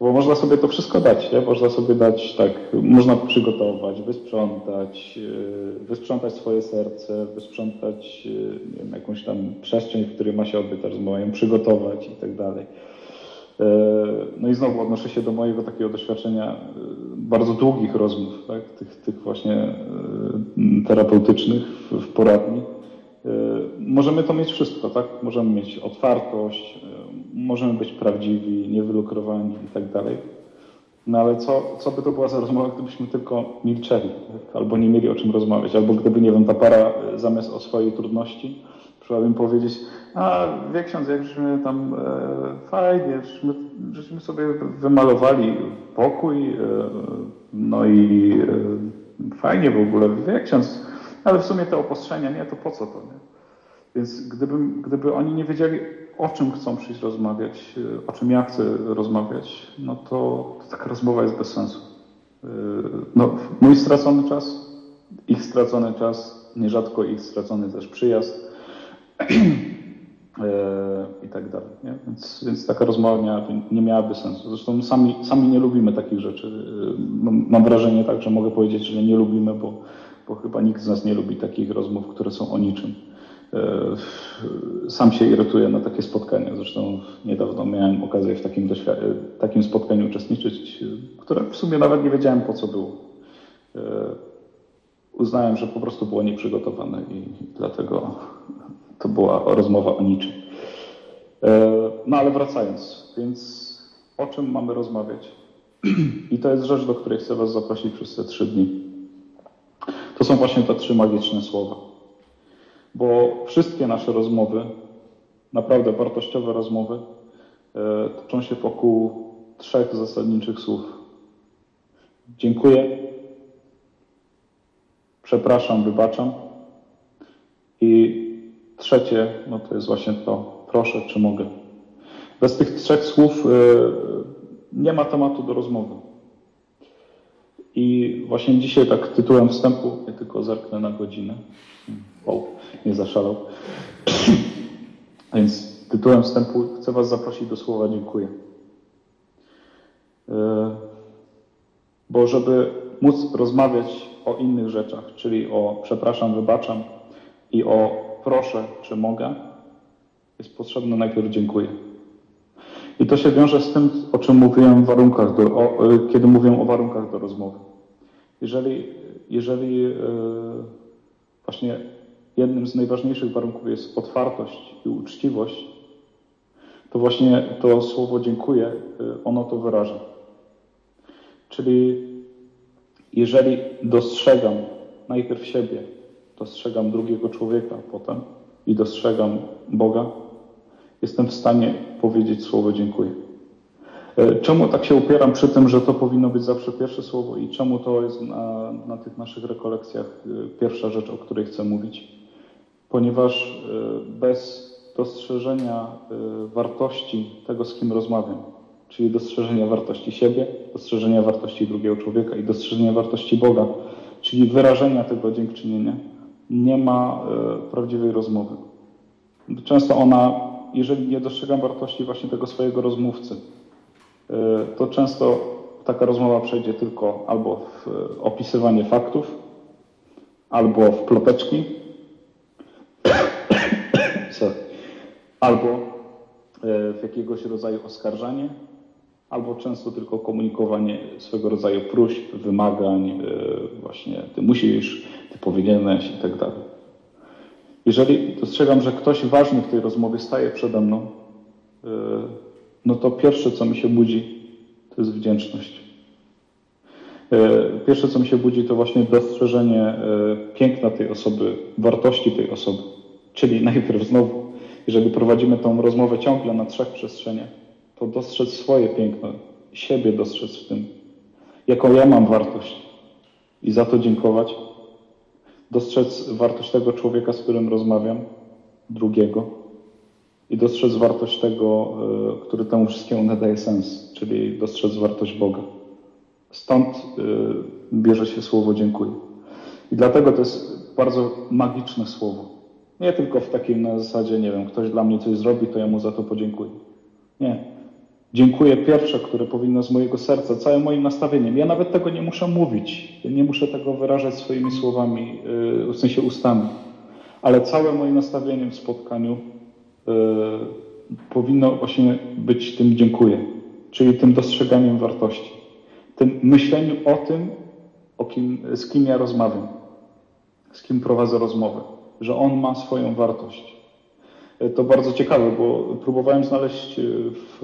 Speaker 1: Bo można sobie to wszystko dać, nie? Można sobie dać tak, można przygotować, wysprzątać, yy, wysprzątać swoje serce, wysprzątać yy, wiem, jakąś tam przestrzeń, w której ma się odbyć ta ją przygotować i tak dalej. Yy, no i znowu odnoszę się do mojego takiego doświadczenia bardzo długich rozmów, tak? tych, tych właśnie terapeutycznych w poradni możemy to mieć wszystko, tak? Możemy mieć otwartość, y, możemy być prawdziwi, niewylukrowani i tak dalej. No ale co, co by to była za rozmowa, gdybyśmy tylko milczeli, tak? albo nie mieli o czym rozmawiać, albo gdyby, nie wiem, ta para y, zamiast o swojej trudności przyszła powiedzieć, a wie ksiądz, jak żeśmy tam e, fajnie, żeśmy, żeśmy sobie wymalowali pokój, e, no i e, fajnie w ogóle, wie ksiądz, ale w sumie te opostrzenia, nie, to po co to, nie? Więc gdyby, gdyby oni nie wiedzieli, o czym chcą przyjść rozmawiać, o czym ja chcę rozmawiać, no to, to taka rozmowa jest bez sensu. Yy, no, mój stracony czas, ich stracony czas, nierzadko ich stracony też przyjazd yy, [clears throat] i tak dalej. Nie? Więc, więc taka rozmowa miałaby, nie miałaby sensu. Zresztą sami, sami nie lubimy takich rzeczy. Mam, mam wrażenie tak, że mogę powiedzieć, że nie lubimy, bo bo chyba nikt z nas nie lubi takich rozmów, które są o niczym. E, sam się irytuję na takie spotkania. Zresztą niedawno miałem okazję w takim, takim spotkaniu uczestniczyć, które w sumie nawet nie wiedziałem po co było. E, uznałem, że po prostu było nieprzygotowane i dlatego to była rozmowa o niczym. E, no ale wracając, więc o czym mamy rozmawiać? [clears throat] I to jest rzecz, do której chcę Was zaprosić przez te trzy dni. To są właśnie te trzy magiczne słowa. Bo wszystkie nasze rozmowy, naprawdę wartościowe rozmowy, e, toczą się wokół trzech zasadniczych słów. Dziękuję, przepraszam, wybaczam. I trzecie, no to jest właśnie to, proszę, czy mogę. Bez tych trzech słów e, nie ma tematu do rozmowy. I właśnie dzisiaj tak tytułem wstępu, ja tylko zerknę na godzinę. Wow, nie zaszalał. Więc tytułem wstępu chcę Was zaprosić do słowa dziękuję. E, bo żeby móc rozmawiać o innych rzeczach, czyli o przepraszam, wybaczam i o proszę, czy mogę, jest potrzebne najpierw dziękuję. I to się wiąże z tym, o czym mówiłem w warunkach, do, o, e, kiedy mówię o warunkach do rozmowy. Jeżeli, jeżeli e, właśnie jednym z najważniejszych warunków jest otwartość i uczciwość, to właśnie to słowo dziękuję, e, ono to wyraża. Czyli jeżeli dostrzegam najpierw siebie, dostrzegam drugiego człowieka potem i dostrzegam Boga, jestem w stanie powiedzieć słowo dziękuję. E, czemu tak się upieram przy tym, że to powinno być zawsze pierwsze słowo i czemu to jest na, na tych naszych rekolekcjach e, pierwsza rzecz, o której chcę mówić? Ponieważ e, bez dostrzeżenia wartości tego, z kim rozmawiam, czyli dostrzeżenia wartości siebie, dostrzeżenia wartości drugiego człowieka i dostrzeżenia wartości Boga, czyli wyrażenia tego dziękczynienia, nie ma prawdziwej rozmowy. Często ona, jeżeli nie dostrzegam wartości właśnie tego swojego rozmówcy, E, to często taka rozmowa przejdzie tylko albo w opisywanie faktów, albo w ploteczki, [coughs] albo e, w jakiegoś rodzaju oskarżanie, albo często tylko komunikowanie swego rodzaju próśb, wymagań, e, właśnie ty musisz, ty powinieneś i tak dalej. Jeżeli dostrzegam, że ktoś ważny w tej rozmowie staje przede mną, no to pierwsze, co mi się budzi, to jest wdzięczność. E, pierwsze, co mi się budzi, to właśnie dostrzeżenie e, piękna tej osoby, wartości tej osoby. Czyli [laughs] najpierw znowu, jeżeli prowadzimy tą rozmowę ciągle na trzech przestrzeniach, to dostrzec swoje piękno, siebie dostrzec w tym, jaką ja mam wartość i za to dziękować, dostrzec wartość tego człowieka, z którym rozmawiam, drugiego i dostrzec wartość tego, e, który temu wszystkiemu nadaje sens, czyli dostrzec wartość Boga. Stąd e, bierze się słowo dziękuję. I dlatego to jest bardzo magiczne słowo. Nie tylko w takim na zasadzie, nie wiem, ktoś dla mnie coś zrobi, to ja mu za to podziękuję. Nie. Dziękuję pierwsze, które powinno z mojego serca, całym moim nastawieniem. Ja nawet tego nie muszę mówić, nie muszę tego wyrażać swoimi słowami, yy, w sensie ustami, ale całe moje nastawienie w spotkaniu yy, powinno właśnie być tym dziękuję, czyli tym dostrzeganiem wartości, tym myśleniu o tym, o kim, z kim ja rozmawiam, z kim prowadzę rozmowę, że on ma swoją wartość to bardzo ciekawe, bo próbowałem znaleźć e, w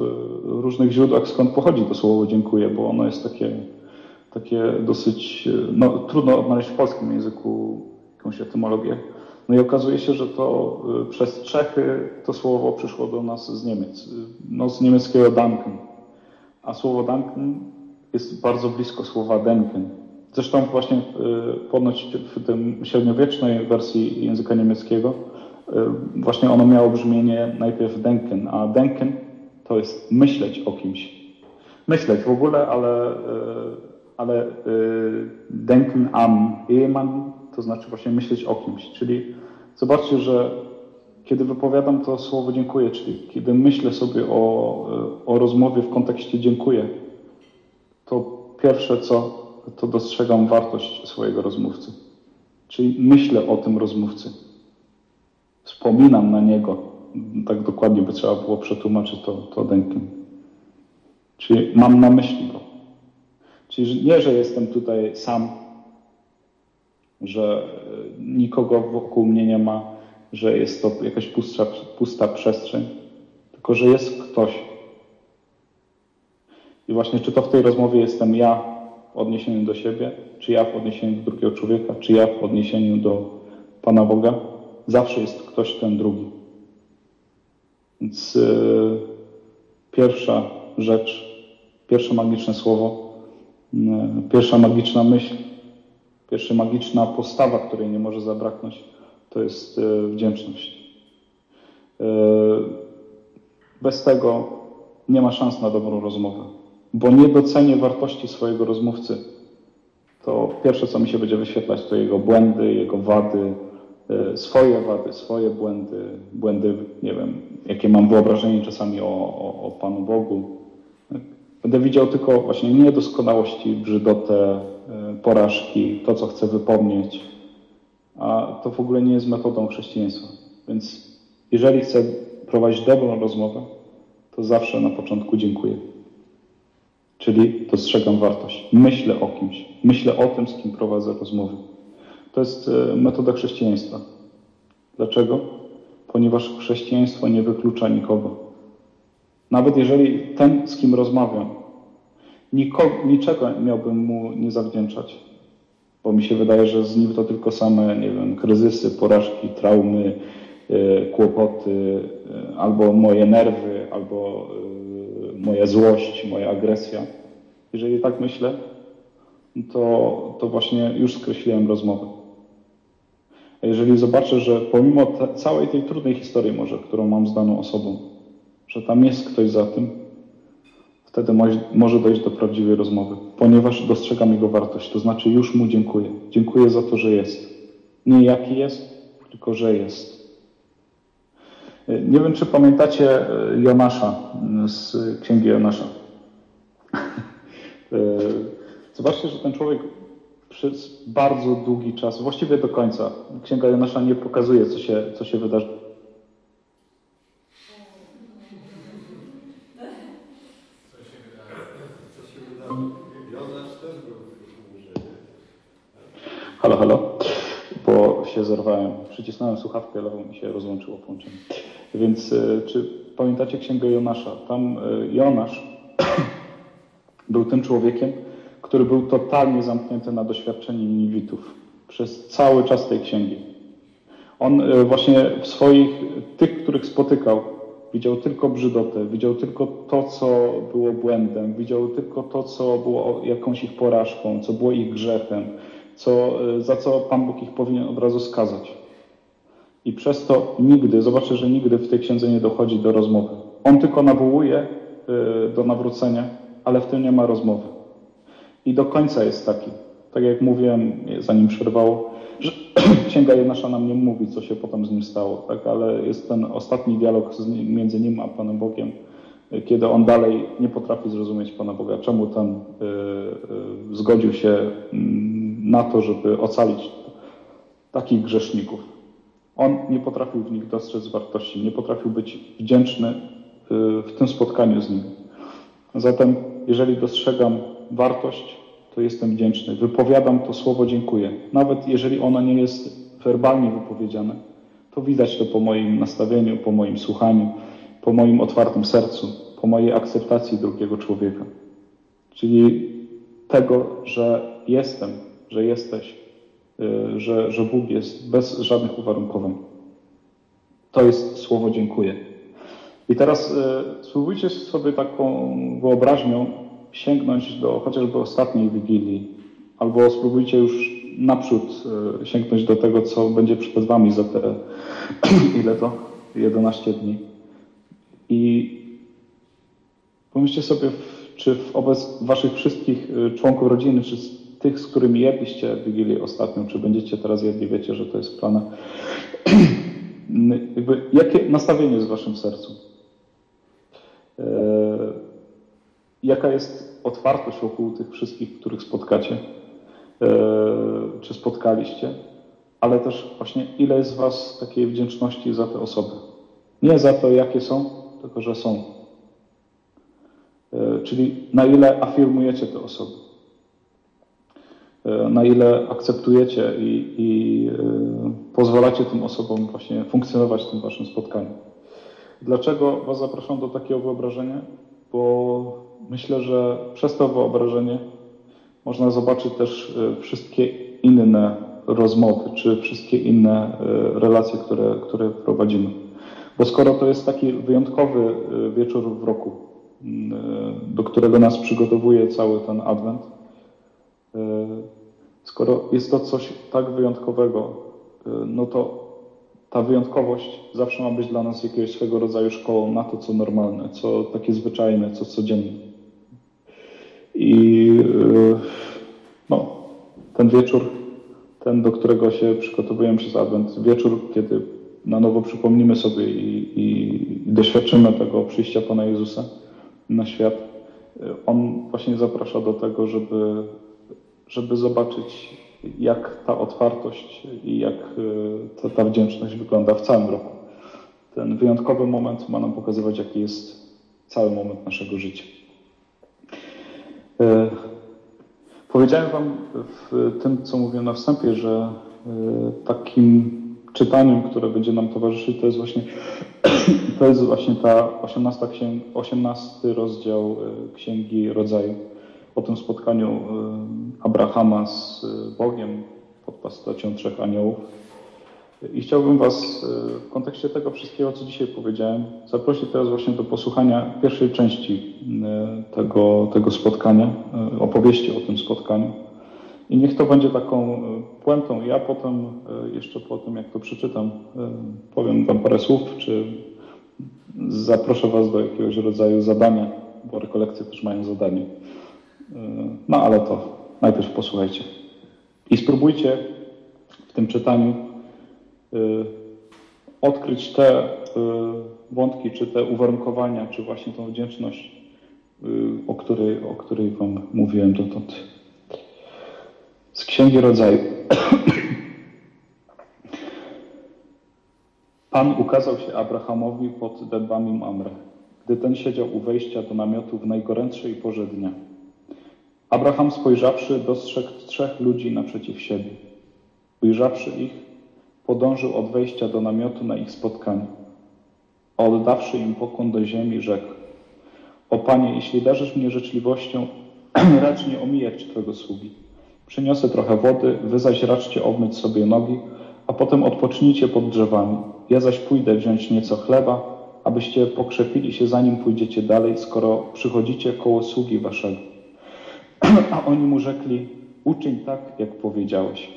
Speaker 1: różnych źródłach skąd pochodzi to słowo dziękuję, bo ono jest takie, takie dosyć, e, no, trudno odnaleźć w polskim języku jakąś etymologię. No i okazuje się, że to e, przez Czechy to słowo przyszło do nas z Niemiec, no z niemieckiego danken. A słowo danken jest bardzo blisko słowa denken. Zresztą właśnie ponoć w tym średniowiecznej wersji języka niemieckiego właśnie ono miało brzmienie najpierw denken, a denken to jest myśleć o kimś. Myśleć w ogóle, ale, y, ale y, denken am Ehemann to znaczy właśnie myśleć o kimś. Czyli zobaczcie, że kiedy wypowiadam to słowo dziękuję, czyli kiedy myślę sobie o, o rozmowie w kontekście dziękuję, to pierwsze co, to dostrzegam wartość swojego rozmówcy. Czyli myślę o tym rozmówcy wspominam na niego. Tak dokładnie by trzeba było przetłumaczyć to, to Denken. Czyli mam na myśli go. Czyli nie, że jestem tutaj sam, że e, nikogo wokół mnie nie ma, że jest to jakaś pusta, pusta przestrzeń, tylko że jest ktoś. I właśnie czy to w tej rozmowie jestem ja w odniesieniu do siebie, czy ja w odniesieniu do drugiego człowieka, czy ja w odniesieniu do Pana Boga, zawsze jest ktoś ten drugi. Więc yy, pierwsza rzecz, pierwsze magiczne słowo, yy, pierwsza magiczna myśl, pierwsza magiczna postawa, której nie może zabraknąć, to jest yy, wdzięczność. Bez tego nie ma szans na dobrą rozmowę, bo nie docenię wartości swojego rozmówcy. To pierwsze, co mi się będzie wyświetlać, to jego błędy, jego wady, swoje wady, swoje błędy, błędy, nie wiem, jakie mam wyobrażenie czasami o, o, o Panu Bogu. Będę widział tylko właśnie niedoskonałości, brzydotę, e, porażki, to, co chcę wypomnieć, a to w ogóle nie jest metodą chrześcijaństwa. Więc jeżeli chcę prowadzić dobrą rozmowę, to zawsze na początku dziękuję. Czyli dostrzegam wartość. Myślę o kimś. Myślę o tym, z kim prowadzę rozmowę. To jest e, metoda chrześcijaństwa. Dlaczego? Ponieważ chrześcijaństwo nie wyklucza nikogo. Nawet jeżeli ten, z kim rozmawiam, nikogo, niczego miałbym mu nie zawdzięczać, bo mi się wydaje, że z nim to tylko same, nie wiem, kryzysy, porażki, traumy, e, kłopoty, e, albo moje nerwy, albo moja złość, moja agresja. Jeżeli tak myślę, to, to właśnie już skreśliłem rozmowę. Jeżeli zobaczę, że pomimo te, całej tej trudnej historii może, którą mam z daną osobą, że tam jest ktoś za tym, wtedy może dojść do prawdziwej rozmowy, ponieważ dostrzegam jego wartość. To znaczy już mu dziękuję. Dziękuję za to, że jest. Nie jaki jest, tylko że jest. Nie wiem, czy pamiętacie e, Jonasza z księgi Jonasza. [laughs] E, zobaczcie, że ten człowiek przez bardzo długi czas, właściwie do końca. Księga Jonasza nie pokazuje, co się, co się wydarzy. Halo, halo, bo się zerwałem. Przycisnąłem słuchawkę, lewą mi się rozłączyło połączenie. Więc e, czy pamiętacie Księgę Jonasza? Tam e, Jonasz [coughs] był tym człowiekiem, który był totalnie zamknięty na doświadczenie Niwitów przez cały czas tej księgi. On e, właśnie w swoich, tych, których spotykał, widział tylko brzydotę, widział tylko to, co było błędem, widział tylko to, co było jakąś ich porażką, co było ich grzechem, co, e, za co Pan Bóg ich powinien od razu skazać. I przez to nigdy, zobaczę, że nigdy w tej księdze nie dochodzi do rozmowy. On tylko nawołuje e, do nawrócenia, ale w tym nie ma rozmowy. I do końca jest taki, tak jak mówiłem, zanim przerwało, że [clears throat] Księga Jonasza nam nie mówi, co się potem z nim stało, tak? ale jest ten ostatni dialog między nim a Panem Bogiem, kiedy on dalej nie potrafi zrozumieć Pana Boga, czemu ten y, y, zgodził się y, na to, żeby ocalić takich grzeszników. On nie potrafił w nich dostrzec wartości, nie potrafił być wdzięczny y, w tym spotkaniu z nim. Zatem, jeżeli dostrzegam wartość, to jestem wdzięczny. Wypowiadam to słowo dziękuję. Nawet jeżeli ono nie jest werbalnie wypowiedziane, to widać to po moim nastawieniu, po moim słuchaniu, po moim otwartym sercu, po mojej akceptacji drugiego człowieka. Czyli tego, że jestem, że jesteś, y, że, że Bóg jest bez żadnych uwarunkowań. To jest słowo dziękuję. I teraz y, spróbujcie sobie taką wyobraźnią sięgnąć do chociażby ostatniej Wigilii, albo spróbujcie już naprzód e, sięgnąć do tego, co będzie przed Wami za te, [clears throat] ile to? 11 dni. I pomyślcie sobie, czy wobec Waszych wszystkich e, członków rodziny, czy tych, z którymi jedliście Wigilię ostatnią, czy będziecie teraz jedli, wiecie, że to jest plana. [clears throat] Jakie nastawienie jest w Waszym sercu? E, jaka jest otwartość wokół tych wszystkich, których spotkacie, e, czy spotkaliście, ale też właśnie ile jest Was takiej wdzięczności za te osoby. Nie za to, jakie są, tylko że są. E, czyli na ile afirmujecie te osoby, e, na ile akceptujecie i, i pozwalacie tym osobom właśnie funkcjonować w tym Waszym spotkaniu. Dlaczego Was zapraszam do takiego wyobrażenia? Bo myślę, że przez to wyobrażenie można zobaczyć też e, wszystkie inne rozmowy, czy wszystkie inne e, relacje, które, które prowadzimy. Bo skoro to jest taki wyjątkowy e, wieczór w roku, do którego nas przygotowuje cały ten adwent, skoro jest to coś tak wyjątkowego, no to ta wyjątkowość zawsze ma być dla nas jakiegoś swego rodzaju szkołą na to, co normalne, co takie zwyczajne, co codzienne. I e, no, ten wieczór, ten, do którego się przygotowujemy przez Advent, wieczór, kiedy na nowo przypomnimy sobie i, i, i doświadczymy tego przyjścia Pana Jezusa na świat, e, On właśnie zaprasza do tego, żeby, żeby zobaczyć, jak ta otwartość i jak e, ta, ta wdzięczność wygląda w całym roku. Ten wyjątkowy moment ma nam pokazywać, jaki jest cały moment naszego życia. E, powiedziałem Wam w tym, co mówiłem na wstępie, że e, takim czytaniem, które będzie nam towarzyszyć, to jest właśnie, [clears throat] to jest właśnie ta 18, księg, 18 rozdział Księgi Rodzaju. O tym spotkaniu Abrahama z Bogiem pod postacią trzech aniołów. I chciałbym Was e, w kontekście tego wszystkiego, co dzisiaj powiedziałem, zaprosić teraz właśnie do posłuchania pierwszej części tego, tego spotkania, opowieści o tym spotkaniu. I niech to będzie taką puentą. Ja potem, jeszcze po tym, jak to przeczytam, powiem Wam parę słów, czy zaproszę Was do jakiegoś rodzaju zadania, bo rekolekcje też mają zadanie. No ale to najpierw posłuchajcie. I spróbujcie w tym czytaniu Y, odkryć te y, wątki, czy te uwarunkowania, czy właśnie tą wdzięczność, o której, o której Wam mówiłem dotąd. Z Księgi Rodzaju. [coughs] Pan ukazał się Abrahamowi pod dębami Mamre, gdy ten siedział u wejścia do namiotu w najgorętszej porze dnia. Abraham spojrzawszy, dostrzegł trzech ludzi naprzeciw siebie. Ujrzawszy ich, podążył od wejścia do namiotu na ich spotkanie. A oddawszy im pokłon do ziemi, rzekł: O Panie, jeśli darzysz mnie życzliwością, [clears throat] racz nie omijać Twego sługi. Przyniosę trochę wody, wy zaś raczcie obmyć sobie nogi, a potem odpocznijcie pod drzewami. Ja zaś pójdę wziąć nieco chleba, abyście pokrzepili się, zanim pójdziecie dalej, skoro przychodzicie koło sługi waszego. [clears throat] A oni mu rzekli, uczyń tak, jak powiedziałeś.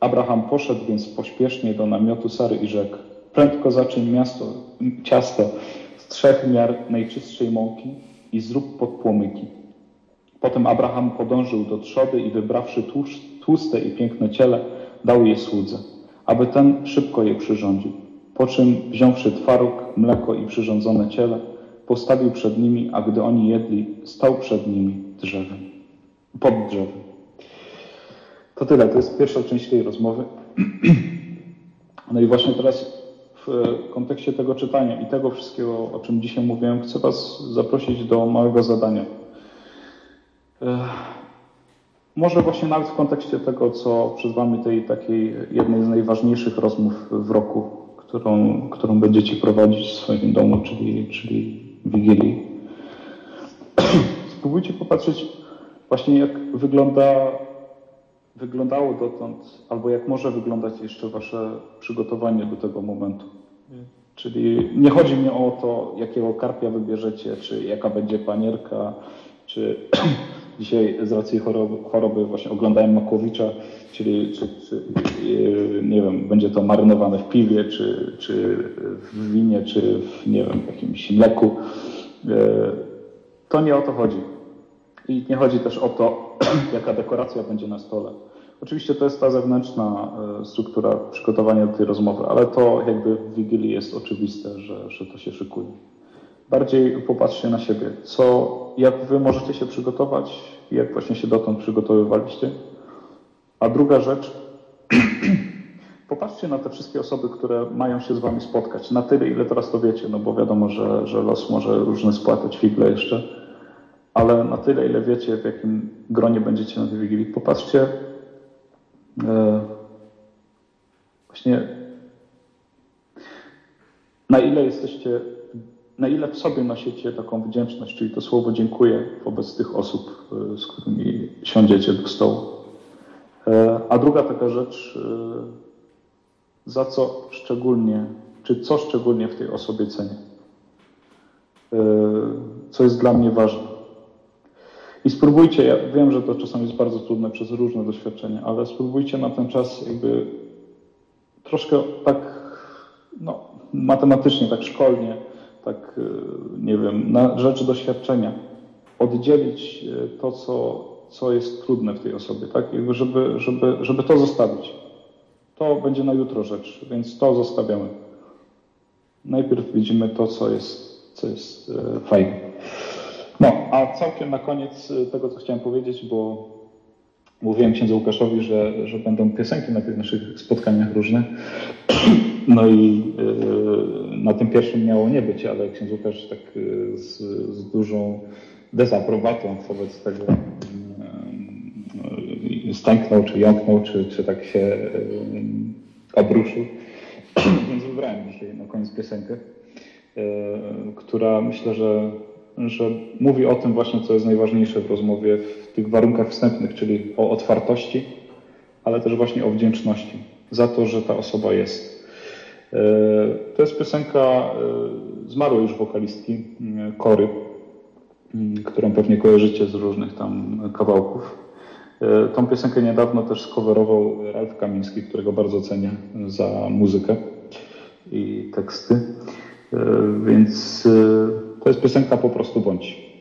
Speaker 1: Abraham poszedł więc pośpiesznie do namiotu Sary i rzekł, prędko zaczyń miasto, ciasto z trzech miar najczystszej mąki i zrób podpłomyki. Potem Abraham podążył do trzody i wybrawszy tłuste i piękne ciele, dał je słudze, aby ten szybko je przyrządził. Po czym wziąwszy twaróg, mleko i przyrządzone ciele, postawił przed nimi, a gdy oni jedli, stał przed nimi drzewem, pod drzewem. To tyle, to jest pierwsza część tej rozmowy. [clears throat] No i właśnie teraz w kontekście tego czytania i tego wszystkiego, o czym dzisiaj mówiłem, chcę Was zaprosić do małego zadania. Może właśnie nawet w kontekście tego, co przed Wami tej takiej jednej z najważniejszych rozmów w roku, którą, którą będziecie prowadzić w swoim domu, czyli, czyli Wigilii. [clears throat] Spróbujcie popatrzeć właśnie jak wygląda, wyglądało dotąd, albo jak może wyglądać jeszcze Wasze przygotowanie do tego momentu. Czyli nie chodzi mi o to, jakiego karpia wybierzecie, czy jaka będzie panierka, czy [clears throat] dzisiaj z racji choroby, choroby właśnie oglądałem Makłowicza, czyli czy, czy, nie wiem, będzie to marynowane w piwie, czy, czy w winie, czy w nie wiem, jakimś mleku. E, to nie o to chodzi. I nie chodzi też o to, [clears throat] jaka dekoracja będzie na stole. Oczywiście to jest ta zewnętrzna e, struktura przygotowania do tej rozmowy, ale to jakby w Wigilii jest oczywiste, że, że to się szykuje. Bardziej popatrzcie na siebie, co, jak wy możecie się przygotować, jak właśnie się dotąd przygotowywaliście. A druga rzecz, [clears throat] popatrzcie na te wszystkie osoby, które mają się z wami spotkać, na tyle, ile teraz to wiecie, no bo wiadomo, że, że los może różne spłatać figle jeszcze, ale na tyle, ile wiecie, w jakim gronie będziecie na tej Wigilii. Popatrzcie e, właśnie na ile jesteście na ile w sobie nosicie taką wdzięczność, czyli to słowo dziękuję wobec tych osób, e, z którymi siądziecie do stołu. E, a druga taka rzecz, za co szczególnie, czy co szczególnie w tej osobie cenię, co jest dla mnie ważne. I spróbujcie, ja wiem, że to czasami jest bardzo trudne przez różne doświadczenia, ale spróbujcie na ten czas jakby troszkę tak no, matematycznie, tak szkolnie tak, e, nie wiem, na rzeczy doświadczenia, oddzielić e, to, co, co jest trudne w tej osobie, tak? Jakby żeby, żeby, żeby to zostawić. To będzie na jutro rzecz, więc to zostawiamy. Najpierw widzimy to, co jest, co jest e, fajne. A całkiem na koniec tego, co chciałem powiedzieć, bo mówiłem księdzu Łukaszowi, że, że będą piosenki na tych naszych spotkaniach różne. [clears throat] No i y, na tym pierwszym miało nie być, ale ksiądz Łukasz tak y, z, z dużą dezaprobatą wobec tego y, stęknął, czy jąknął, czy, czy tak się obruszył. [clears throat] Więc wybrałem dzisiaj na koniec piosenkę, która myślę, że, że mówi o tym właśnie, co jest najważniejsze w rozmowie w tych warunkach wstępnych, czyli o otwartości, ale też właśnie o wdzięczności za to, że ta osoba jest. E, to jest piosenka e, zmarłej już wokalistki e, Kory, którą pewnie kojarzycie z różnych tam kawałków. Tą piosenkę niedawno też skowerował Ralf Kamiński, którego bardzo cenię za muzykę i teksty. Więc to jest piosenka po prostu bądź.